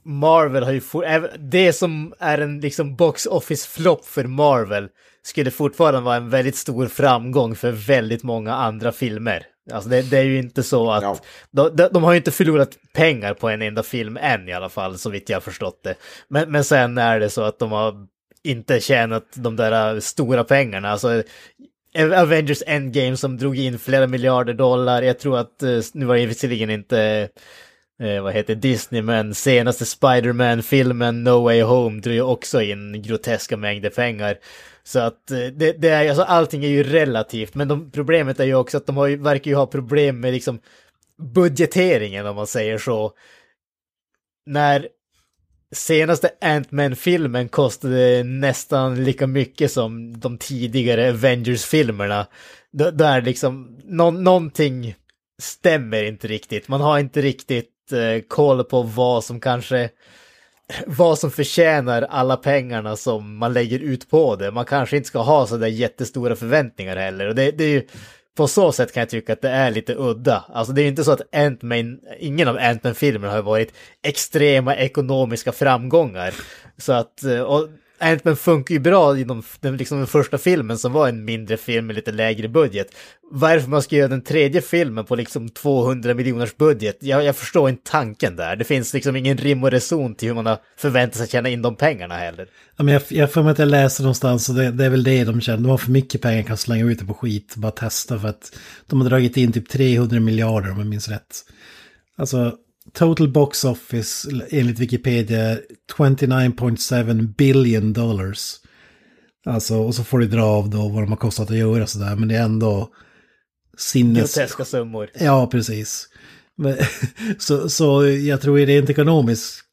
Marvel har ju for, det som är en liksom box office flopp för Marvel skulle fortfarande vara en väldigt stor framgång för väldigt många andra filmer. Alltså det, det är ju inte så att Ja. de, de, de har ju inte förlorat pengar på en enda film än i alla fall, så vitt jag har förstått det. Men, men sen är det så att de har inte tjänat de där stora pengarna. Alltså, Avengers Endgame som drog in flera miljarder dollar. Jag tror att, eh, nu var det visserligen inte, eh, vad heter Disney, men senaste Spider-Man-filmen No Way Home drog ju också in groteska mängder pengar. Så att eh, det, det är, alltså allting är ju relativt, men de, problemet är ju också att de har ju, verkar ju ha problem med liksom budgeteringen om man säger så. När senaste Ant-Man-filmen kostade nästan lika mycket som de tidigare Avengers-filmerna. Då, då är det liksom, nå, någonting stämmer inte riktigt. Man har inte riktigt Eh, koll på vad som kanske, vad som förtjänar alla pengarna som man lägger ut på det. Man kanske inte ska ha så där jättestora förväntningar heller. Och det, det är ju på så sätt kan jag tycka att det är lite udda. Alltså det är ju inte så att Ant-Man, ingen av Ant-Man-filmerna har varit extrema ekonomiska framgångar. Så att, eh, och Ant-Man funkar ju bra inom den, liksom den första filmen som var en mindre film med lite lägre budget. Varför man ska göra den tredje filmen på liksom 200 miljoners budget, jag, jag förstår inte tanken där. Det finns liksom ingen rim och reson till hur man har förväntat sig att tjäna in de pengarna heller. Ja, men jag, jag får mig att jag läser någonstans och det, det är väl det de känner. De har för mycket pengar kan slänga ut det på skit bara testa för att de har dragit in typ 300 miljarder om jag minns rätt. Alltså Total Box Office enligt Wikipedia 29.7 billion dollars. Alltså, och så får du dra av då vad de har kostat att göra sådär, men det är ändå sinnes... Groteska summor. Ja, precis. Men, så, så jag tror rent ekonomiskt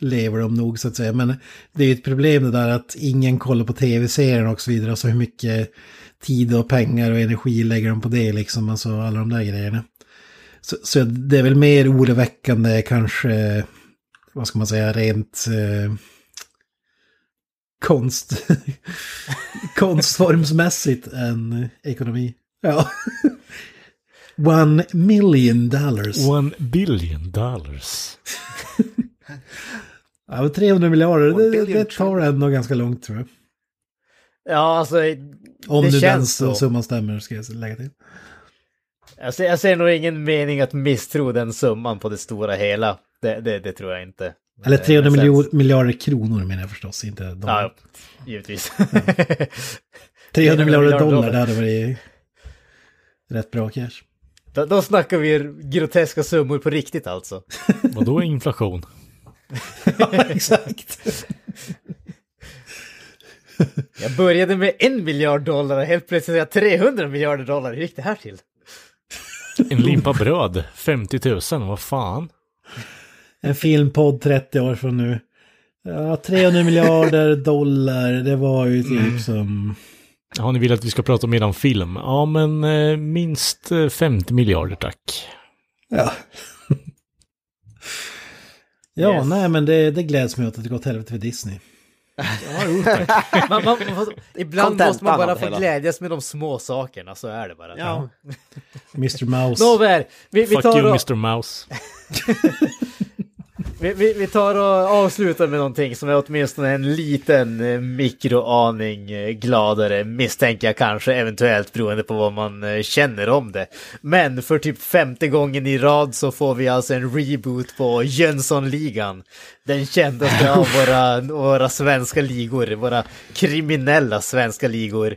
lever de nog så att säga, men det är ju ett problem det där att ingen kollar på tv-serien och så vidare, alltså hur mycket tid och pengar och energi lägger de på det liksom, alltså alla de där grejerna. Så, så det är väl mer oroväckande kanske, vad ska man säga, rent eh, konst, konstformsmässigt än ekonomi. Ja. One million dollars. One billion dollars. ja, men 300 miljarder, det, det tar ändå ganska långt tror jag. Ja, alltså... Om det nu den känns så. summan stämmer ska jag lägga till. Jag ser, jag ser nog ingen mening att misstro den summan på det stora hela. Det, det, det tror jag inte. Eller Eh, 300 men sen- miljo- miljarder kronor menar jag förstås, inte dollar. Ja, givetvis. 300 miljarder dollar, dollar. det hade varit rätt bra cash. då, då snackar vi groteska summor på riktigt alltså. Vadå inflation? ja, exakt. Jag började med en miljard dollar och helt plötsligt är jag 300 miljarder dollar. Hur gick det här till? En limpa bröd, 50 000, vad fan? En filmpodd 30 år från nu. Ja, 300 miljarder dollar, det var ju typ som... Ja, ni vill att vi ska prata mer om film? Ja, men eh, minst eh, 50 miljarder tack. Ja. Ja, Yes. nej men det, det gläds mig åt att det gått helvete för Disney. Man, man, man, ibland Contentan måste man bara få glädjas med de små sakerna, så är det bara. Ja. Mr Mouse. Nåväl, vi, vi, Fuck tar you och, Mr Mouse. vi, vi, vi tar och avslutar med någonting som är åtminstone en liten eh, mikroaning eh, gladare, misstänker jag kanske, eventuellt beroende på vad man eh, känner om det. Men för typ femte gången i rad så får vi alltså en reboot på Jönssonligan. Den kändaste av våra, våra svenska ligor, våra kriminella svenska ligor.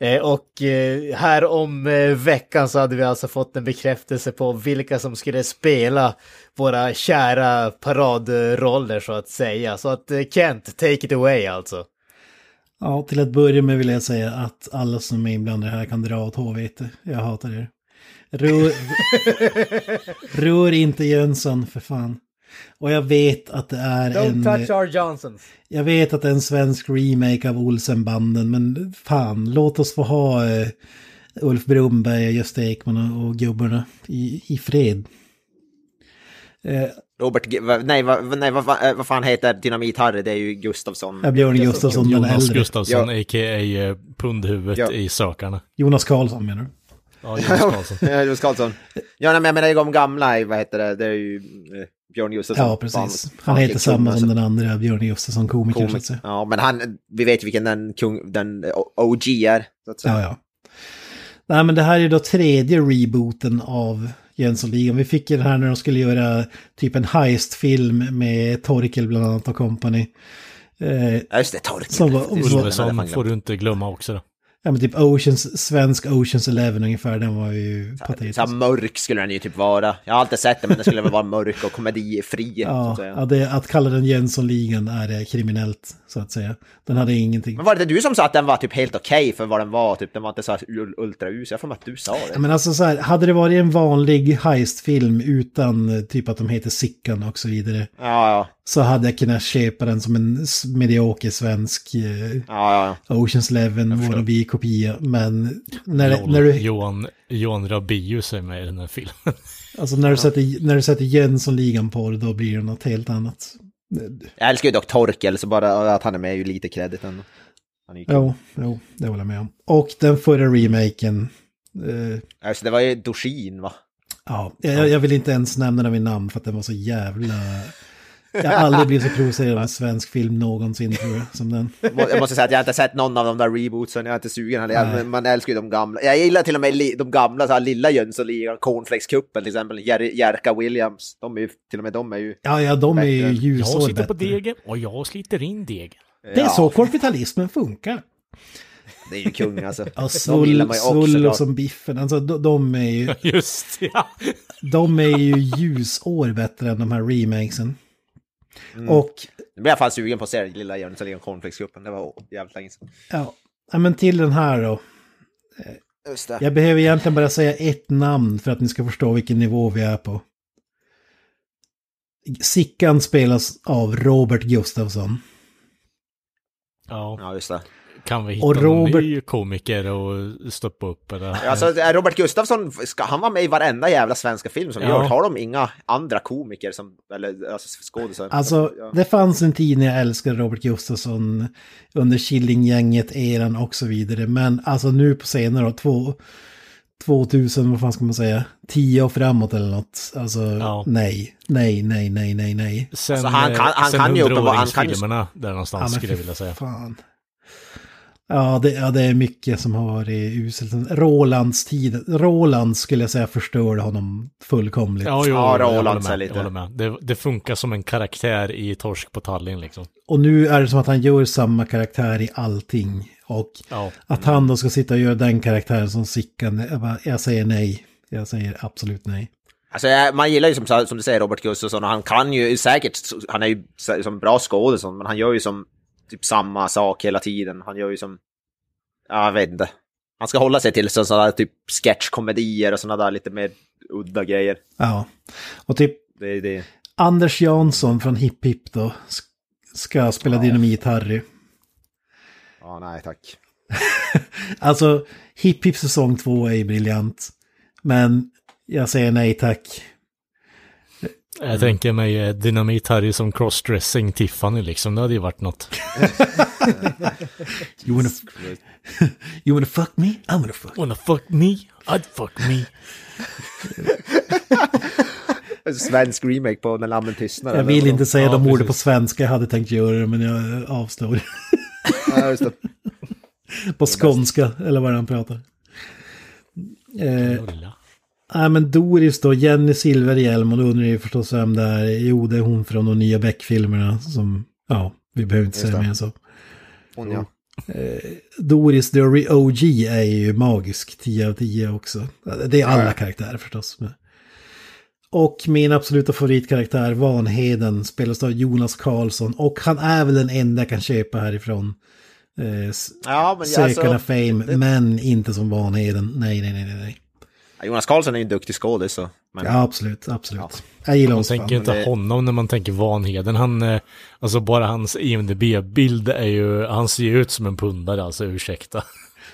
Eh, och eh, här om eh, veckan så hade vi alltså fått en bekräftelse på vilka som skulle spela våra kära paradroller så att säga. Så att Kent, take it away alltså. Ja, till att börja med vill jag säga att alla som är inblandade här kan dra åt HVT. Jag hatar er. Rör, rör inte Jönsson för fan. Och jag vet att det är en... Don't touch our Johnsons. Jag vet att det är en svensk remake av Olsenbanden, men fan, låt oss få ha eh, Ulf Brumberg, Gösta Ekman och, och gubbarna i, i fred. Eh, Robert, G- va- nej, va, nej vad, va, vad fan heter Dynamit-Harry? Det är ju Gustafsson. jag Björn Gustafsson den Jonas äldre. Gustafsson, Ja. a.k.a. eh, pundhuvudet Ja. i Sökarna. Jonas Karlsson menar du? Ja, Jonas Karlsson. Ja, Jonas Karlsson. Ja, men jag menar de gamla, vad heter det? Det är ju eh, Björn Gustafsson. Ja, precis. Han heter samma som den andra Björn Gustafsson, komikern så att säga. Ja, men han, vi vet vilken den, kung, den O- OG är. Så att säga. Ja, ja. Nej, men det här är då tredje rebooten av Jönssonligan. Vi fick ju det här när de skulle göra typ en heistfilm med Torkel bland annat och company. Eh, Ja, just det, Torkel. Som var- den fan får du inte glömma också då. Ja, men typ Oceans, svensk Oceans Eleven ungefär, den var ju Så patetisk. här mörk skulle den ju typ vara. Jag har alltid sett den, men den skulle väl vara mörk och komedifri. så att Ja, ja det, att kalla den Jönssonligan är kriminellt, så att säga. Den hade ingenting. Men var det du som sa att den var typ helt okej för vad den var? Typ, den var inte så här ul- ultraus. Jag får att du sa det. Ja, men alltså så här, hade det varit en vanlig heistfilm utan eh, typ att de heter Sickan och så vidare, Ja, ja, så hade jag kunnat köpa den som en medioker svensk eh, ja, ja. Oceans Eleven wannabe-kopia. Men när, Lol. när, du, Johan, Johan Rabaeus är med i den här filmen. alltså när, du sätter, när du sätter Jönssonligan på det, då blir det något helt annat. Jag älskar ju dock Torkel, så bara att han är med är ju lite kredit ändå. Han. Jo, jo, det håller jag med om. Och den förra remaken Eh, Alltså, det var ju Doshin va? ja, jag, jag vill inte ens nämna den vid namn för att den var så jävla... Jag har aldrig blivit så provocerad av en svensk film någonsin tror jag, som den. Jag måste säga att jag har inte sett någon av de där rebootsen, jag är inte sugen heller. Man älskar ju de gamla. Jag gillar till och med li- de gamla, så här, lilla Jönssonligan, Cornflakes-cupen till exempel, Jer- Jerka Williams. De är ju, till och med de är ju... Ja, ja, de är ju ljusår Jag sitter på degen och jag sliter in degen. Det är Ja, så kapitalismen funkar. Det är ju kung alltså. Ja, svull, svull och som biffen, alltså de, de är ju... Just ja. De är ju ljusår bättre än de här remakesen. Mm. Och Nu blir jag fan sugen på att se den lilla Jönssonligan, Cornflakes-cupen. Det var jävligt länge sedan. ja, ja, men till den här då. Just det. Jag behöver egentligen bara säga ett namn för att ni ska förstå vilken nivå vi är på. Sickan spelas av Robert Gustafsson. ja. Ja, just det. Kan vi hitta Och någon Robert- ny komiker och stoppa upp eller? Alltså, Robert Gustafsson, ska, han var med i varenda jävla svenska film som Ja. görs. Har de inga andra komiker som, eller alltså skådisar? Alltså, ja. det fanns en tid när jag älskade Robert Gustafsson under Killinggänget-eran och så vidare. Men alltså nu på senare två, 2000, vad fan ska man säga, 10 och framåt eller något. Alltså Ja. nej, nej, nej, nej, nej, nej. Sen, Alltså, han kan- eh, han sen kan ju uppenbar- han kan ju- filmerna där någonstans men skulle jag vilja säga. Fan. Ja det, ja, det är mycket som har varit uselt. Rolands tid, Roland skulle jag säga förstörde honom fullkomligt. Ja, jo, Ja, jag Roland med. lite. Jag med. Det, det funkar som en karaktär i Torsk på Tallinn liksom. Och nu är det som att han gör samma karaktär i allting. Och Ja. att han då ska sitta och göra den karaktären som Sickan, jag, bara, jag säger nej. Jag säger absolut nej. Alltså, jag- man gillar ju som, som du säger Robert Gustafsson och han kan ju säkert, han är ju som bra skådis men han gör ju som typ samma sak hela tiden. Han gör ju som, ja, jag vet inte. Han ska hålla sig till så- sådana där typ sketchkomedier och sådana där lite mer udda grejer. Ja. Och typ Det, det, Anders Jansson från Hipp Hipp då sk- ska spela Dynamit-Harry. ja, nej tack. Alltså, Hipp Hipp säsong två är ju briljant. Men jag säger nej tack. Jag tänker mig eh, Dynamit Harry som crossdressing Tiffany liksom. Det hade ju varit något. You wanna, you wanna fuck me? I'm gonna fuck. Wanna fuck me? I'd fuck me. Svensk remake på När lammen tystnar. Jag vill inte säga Ja, de orden på svenska, jag hade tänkt göra det men jag avstår. Ja, just det. på skånska, eller vad han pratar. Eh. Nej men Doris då, Jenny Silverhjelm och då undrar ju förstås vem det är. Jo det är hon från de nya Beck-filmerna som, ja, vi behöver inte Just säga det. mer så. Hon ja. Doris the OG är ju magisk, 10 av 10 också. Det är alla Ja. karaktärer förstås. Och min absoluta favoritkaraktär, Vanheden, spelas av Jonas Karlsson. Och han är väl den enda jag kan köpa härifrån. Eh, Ja, men Sökarna alltså, Fame, men inte som Vanheden. Nej, nej, nej, nej. Jonas Karlsson är ju en duktig skådis så. Men, Ja, absolut, absolut. Jag gillar Man tänker fan. inte det- honom när man tänker Vanheden. Han, eh, alltså bara hans IMDB-bild är ju, han ser ju ut som en pundare alltså, ursäkta.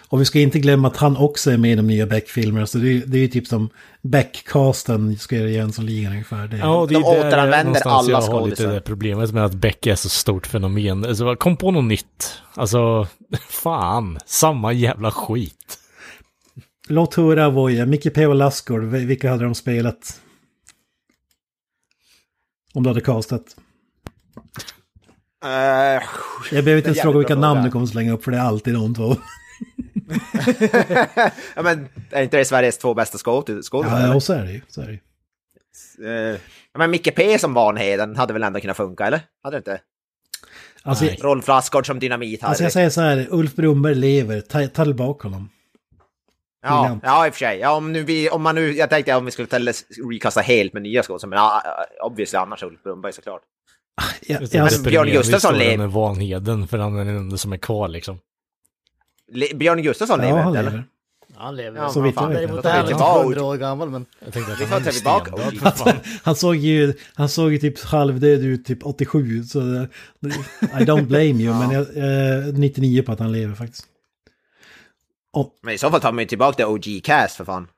Och vi ska inte glömma att han också är med i de nya Beck-filmerna. Så det är, det är ju typ som Beck-casten ska göra Jönssonligan ungefär. Det Ja, det De är där återanvänder någonstans alla jag har lite det problemet med att Beck är så stort fenomen. Alltså, kom på något nytt. Alltså, fan, samma jävla skit. Låt höra Voja, Micke P. och Lassgård, vil- vilka hade de spelat? Om du hade castat. Eh, Jag behöver inte ens fråga vilka namn du kommer slänga upp för det är alltid de två. ja, men är inte det Sveriges två bästa skådisar? Ja, och så är det ju. Så är det ju. Ja, men Micke P som Vanheden hade väl ändå kunnat funka, eller? Hade det inte? Alltså. Rolf Lassgård som Dynamit alltså jag säger så här, Ulf Brumberg lever, ta, ta tillbaka honom. Ja, ja, i och för sig. Ja, om, nu vi, om man nu, jag tänkte om vi skulle tele- recasta helt med nya skådespelare, men ja, obviously annars Ulf Brumberg såklart. Det jag, är Men Björn Gustafsson lever. med Vanheden, för han är den enda som är kvar liksom. Le- Björn Gustafsson ja, lever han inte, eller? Han lever. Ja, Så vitt jag vet. Däremot är han inte 100 år gammal men... Jag tänkte att Vi han är ta tillbaka. Han såg ju, han såg ju typ halvdöd ut typ 87. Så I don't blame you, men jag är 99 på att han lever faktiskt. Men i så fall tar man ju tillbaka det OG-cast för fan.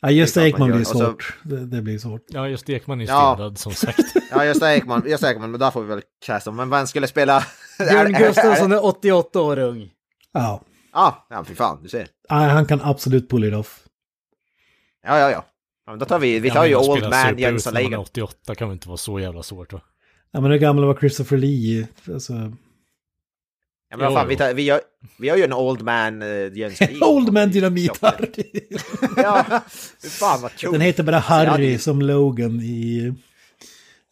Ja, man Ekman blir. Och så- svårt. Det, det blir svårt. Ja, just Ekman är Ja. stendöd som sagt. Ja, Gösta Ekman, Gösta Ekman, men där får vi väl casta. Men vem skulle spela... Björn Gustafsson är 88 år ung. Ja. Ah, ja, fy fan, du ser. Nej, han kan absolut pull it off. Ja, ja, ja. ja men då tar vi, vi tar Ja, ju Old Man superhjälte Jönsson när man är Lejon. 88 kan väl inte vara så jävla svårt va? Ja, men hur gammal var Christopher Lee? Alltså, Ja, men fan, vi, tar, vi, gör, vi gör ju en Old Man uh, Jönsson Lejon. Old Man Dynamit Harry. Ja, fan vad kul. Den heter bara ja, Harry det- som Logan i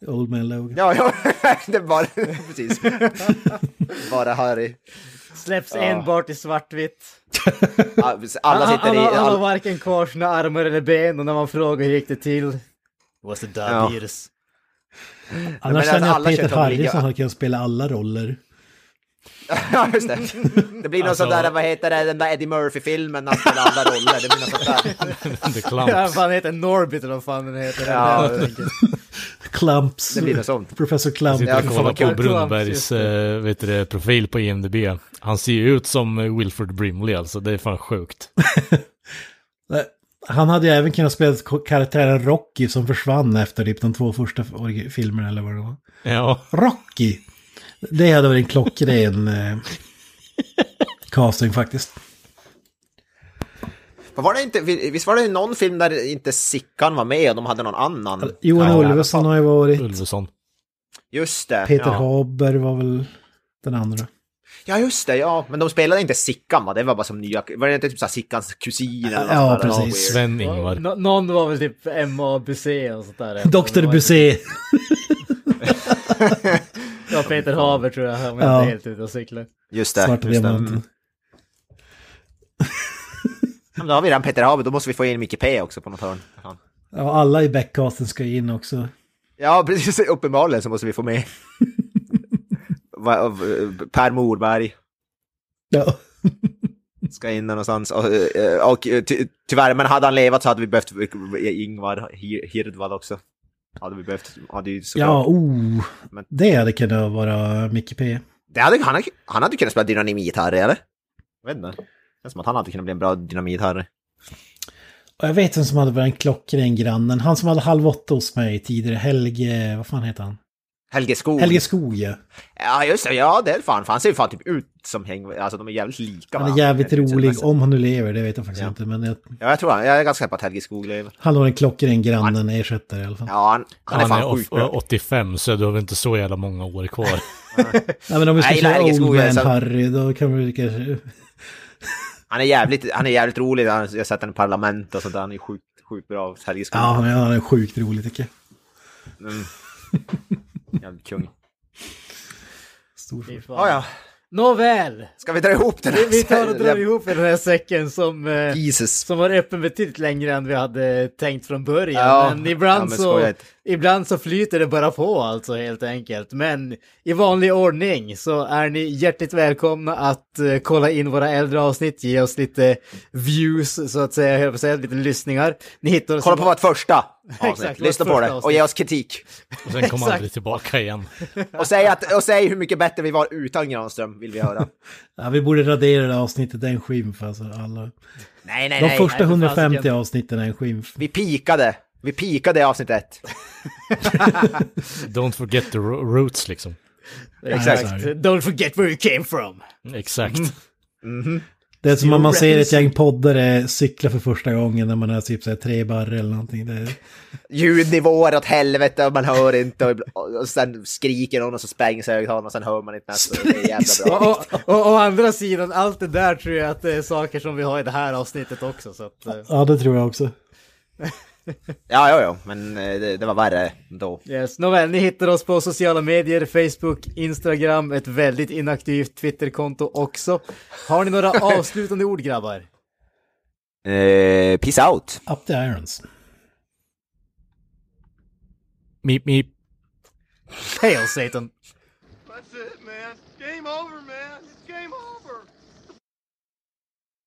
Old Man Logan. Ja, ja, det bara, precis. Bara Harry. Släpps Ja. enbart i svartvitt. Alla sitter i... han har All, varken kvar sina armar eller ben och när man frågar hur gick det till? Was the diabetes? Annars men känner jag att alla Peter. Harrison hade kunnat spela alla roller. Ja, just det. Det blir någon Alltså- sån där, vad heter det, den där Eddie Murphy-filmen, han spelar alla roller. Det blir något sånt där. The Ja, Clamps. fan heter Norbit eller vad fan den heter. Ja. Clumps. Det blir något sånt. Professor Clump. Sitter Ja, och kollar på Brunnbergs eh, vet du, profil på IMDB. Han ser ju ut som eh, Wilford Brimley alltså, det är fan sjukt. Han hade ju även kunnat spela karaktären Rocky som försvann efter typ de två första filmerna eller vad det var. Ja, Rocky! Det hade varit en klockren eh, casting faktiskt. Var det inte, visst var det någon film där inte Sickan var med och de hade någon annan? Johan Ja, Ulveson har ju varit. Ulveson. Just det. Peter ja. Haber var väl den andra. ja, just det. Ja, men de spelade inte Sickan va? Det var bara som nya... Var det inte typ såhär Sickans kusin eller något Ja, där? precis. Weird. Sven-Ingvar. Nå- någon var väl typ MABC och sånt där. Dr. Busé. Ja, Peter Haber tror jag, om jag Ja. inte är helt ute och cyklar. Just det. Svarta just det. diamanten. Mm. Men då har vi redan Peter Haber, då måste vi få in Micke P också på något hörn. Ja, alla i backcasten ska in också. Ja, precis. Uppenbarligen så måste vi få med. V- per Morberg Ja. ska in någonstans. Och, eh, och ty, tyvärr, men hade han levat så hade vi behövt Ingvar Hi- Hirdwall också. Hade vi behövt. Hade ju såklart. Ja, oh. Men- Det hade kunnat vara Micke P. Det hade, han, hade- han hade kunnat spela dynamit-Harry, eller? Jag vet inte. Det känns som att han hade kunnat bli en bra dynamit-Harry. Och jag vet vem som hade varit en klockren grannen. Han som hade halv åtta hos mig tidigare. Helge, vad fan heter han? Helge Skog. Helge Skog ja. Ja, just det. Ja, det är fan. För han ser ju fan typ ut som Häng... Alltså, de är jävligt lika Han är jävligt rolig. Om han nu lever, det vet jag faktiskt Ja. inte. Men jag, Ja, jag tror han. Jag är ganska säker på att Helge Skog lever. han har en klockren grannen ersättare i alla fall. Ja, han, han är Han är fan off- bra. 85 så du har väl inte så jävla många år kvar. Ja, men om vi ska Nej, köra Helge Old Skog är Man så- Harry, då kan vi kanske... Han är jävligt, han är jävligt rolig. Han- Jag har sett honom i Parlament och sånt där. Han är sjukt, sjukt bra. Helge Skog. Ja, han är, han är sjukt rolig tycker jag. Mm. Jävligt kung. Stor Fy fan. Ja, ja. Nåväl! Ska vi dra ihop den Vi, vi tar och drar ihop den här säcken som, eh, Jesus. som var öppen betydligt längre än vi hade tänkt från början. Ja, men ibland, ja, men så, ibland så flyter det bara på alltså helt enkelt. Men i vanlig ordning så är ni hjärtligt välkomna att eh, kolla in våra äldre avsnitt, ge oss lite views så att säga, jag höll på att säga, lite lyssningar. Ni hittar oss Kolla på vårt första Exakt, Lyssna på det och ge oss kritik. Och sen kommer aldrig tillbaka igen. Och säg, att, och säg hur mycket bättre vi var utan Granström, vill vi höra. Ja, vi borde radera det avsnittet, det är en skymf alltså. Alla. Nej, nej, De nej. första nej, för 150 fasiken. avsnitten är en skymf. Vi pikade. Vi pikade i avsnitt ett. Don't forget the ro- roots liksom. Exakt. Don't forget where you came from. Exakt. Det är som om man ser ett gäng poddare cykla för första gången när man har typ så här tre barre eller någonting. Det är... Ljudnivåer åt helvete och man hör inte. Och, och sen skriker någon och så sprängs högtalarna och sen hör man inte nästa. Det är jävla bra. Och, och, och å andra sidan, allt det där tror jag att det är saker som vi har i det här avsnittet också. Så att, eh, Ja, det tror jag också. Ja, ja, ja, men eh, det, det var värre då. yes. Nåväl, ni hittar oss på sociala medier, Facebook, Instagram, ett väldigt inaktivt Twitterkonto också. Har ni några avslutande ord grabbar? Eh, peace out. Up the irons. Meep meep. Hail Satan! That's it, man. Game over.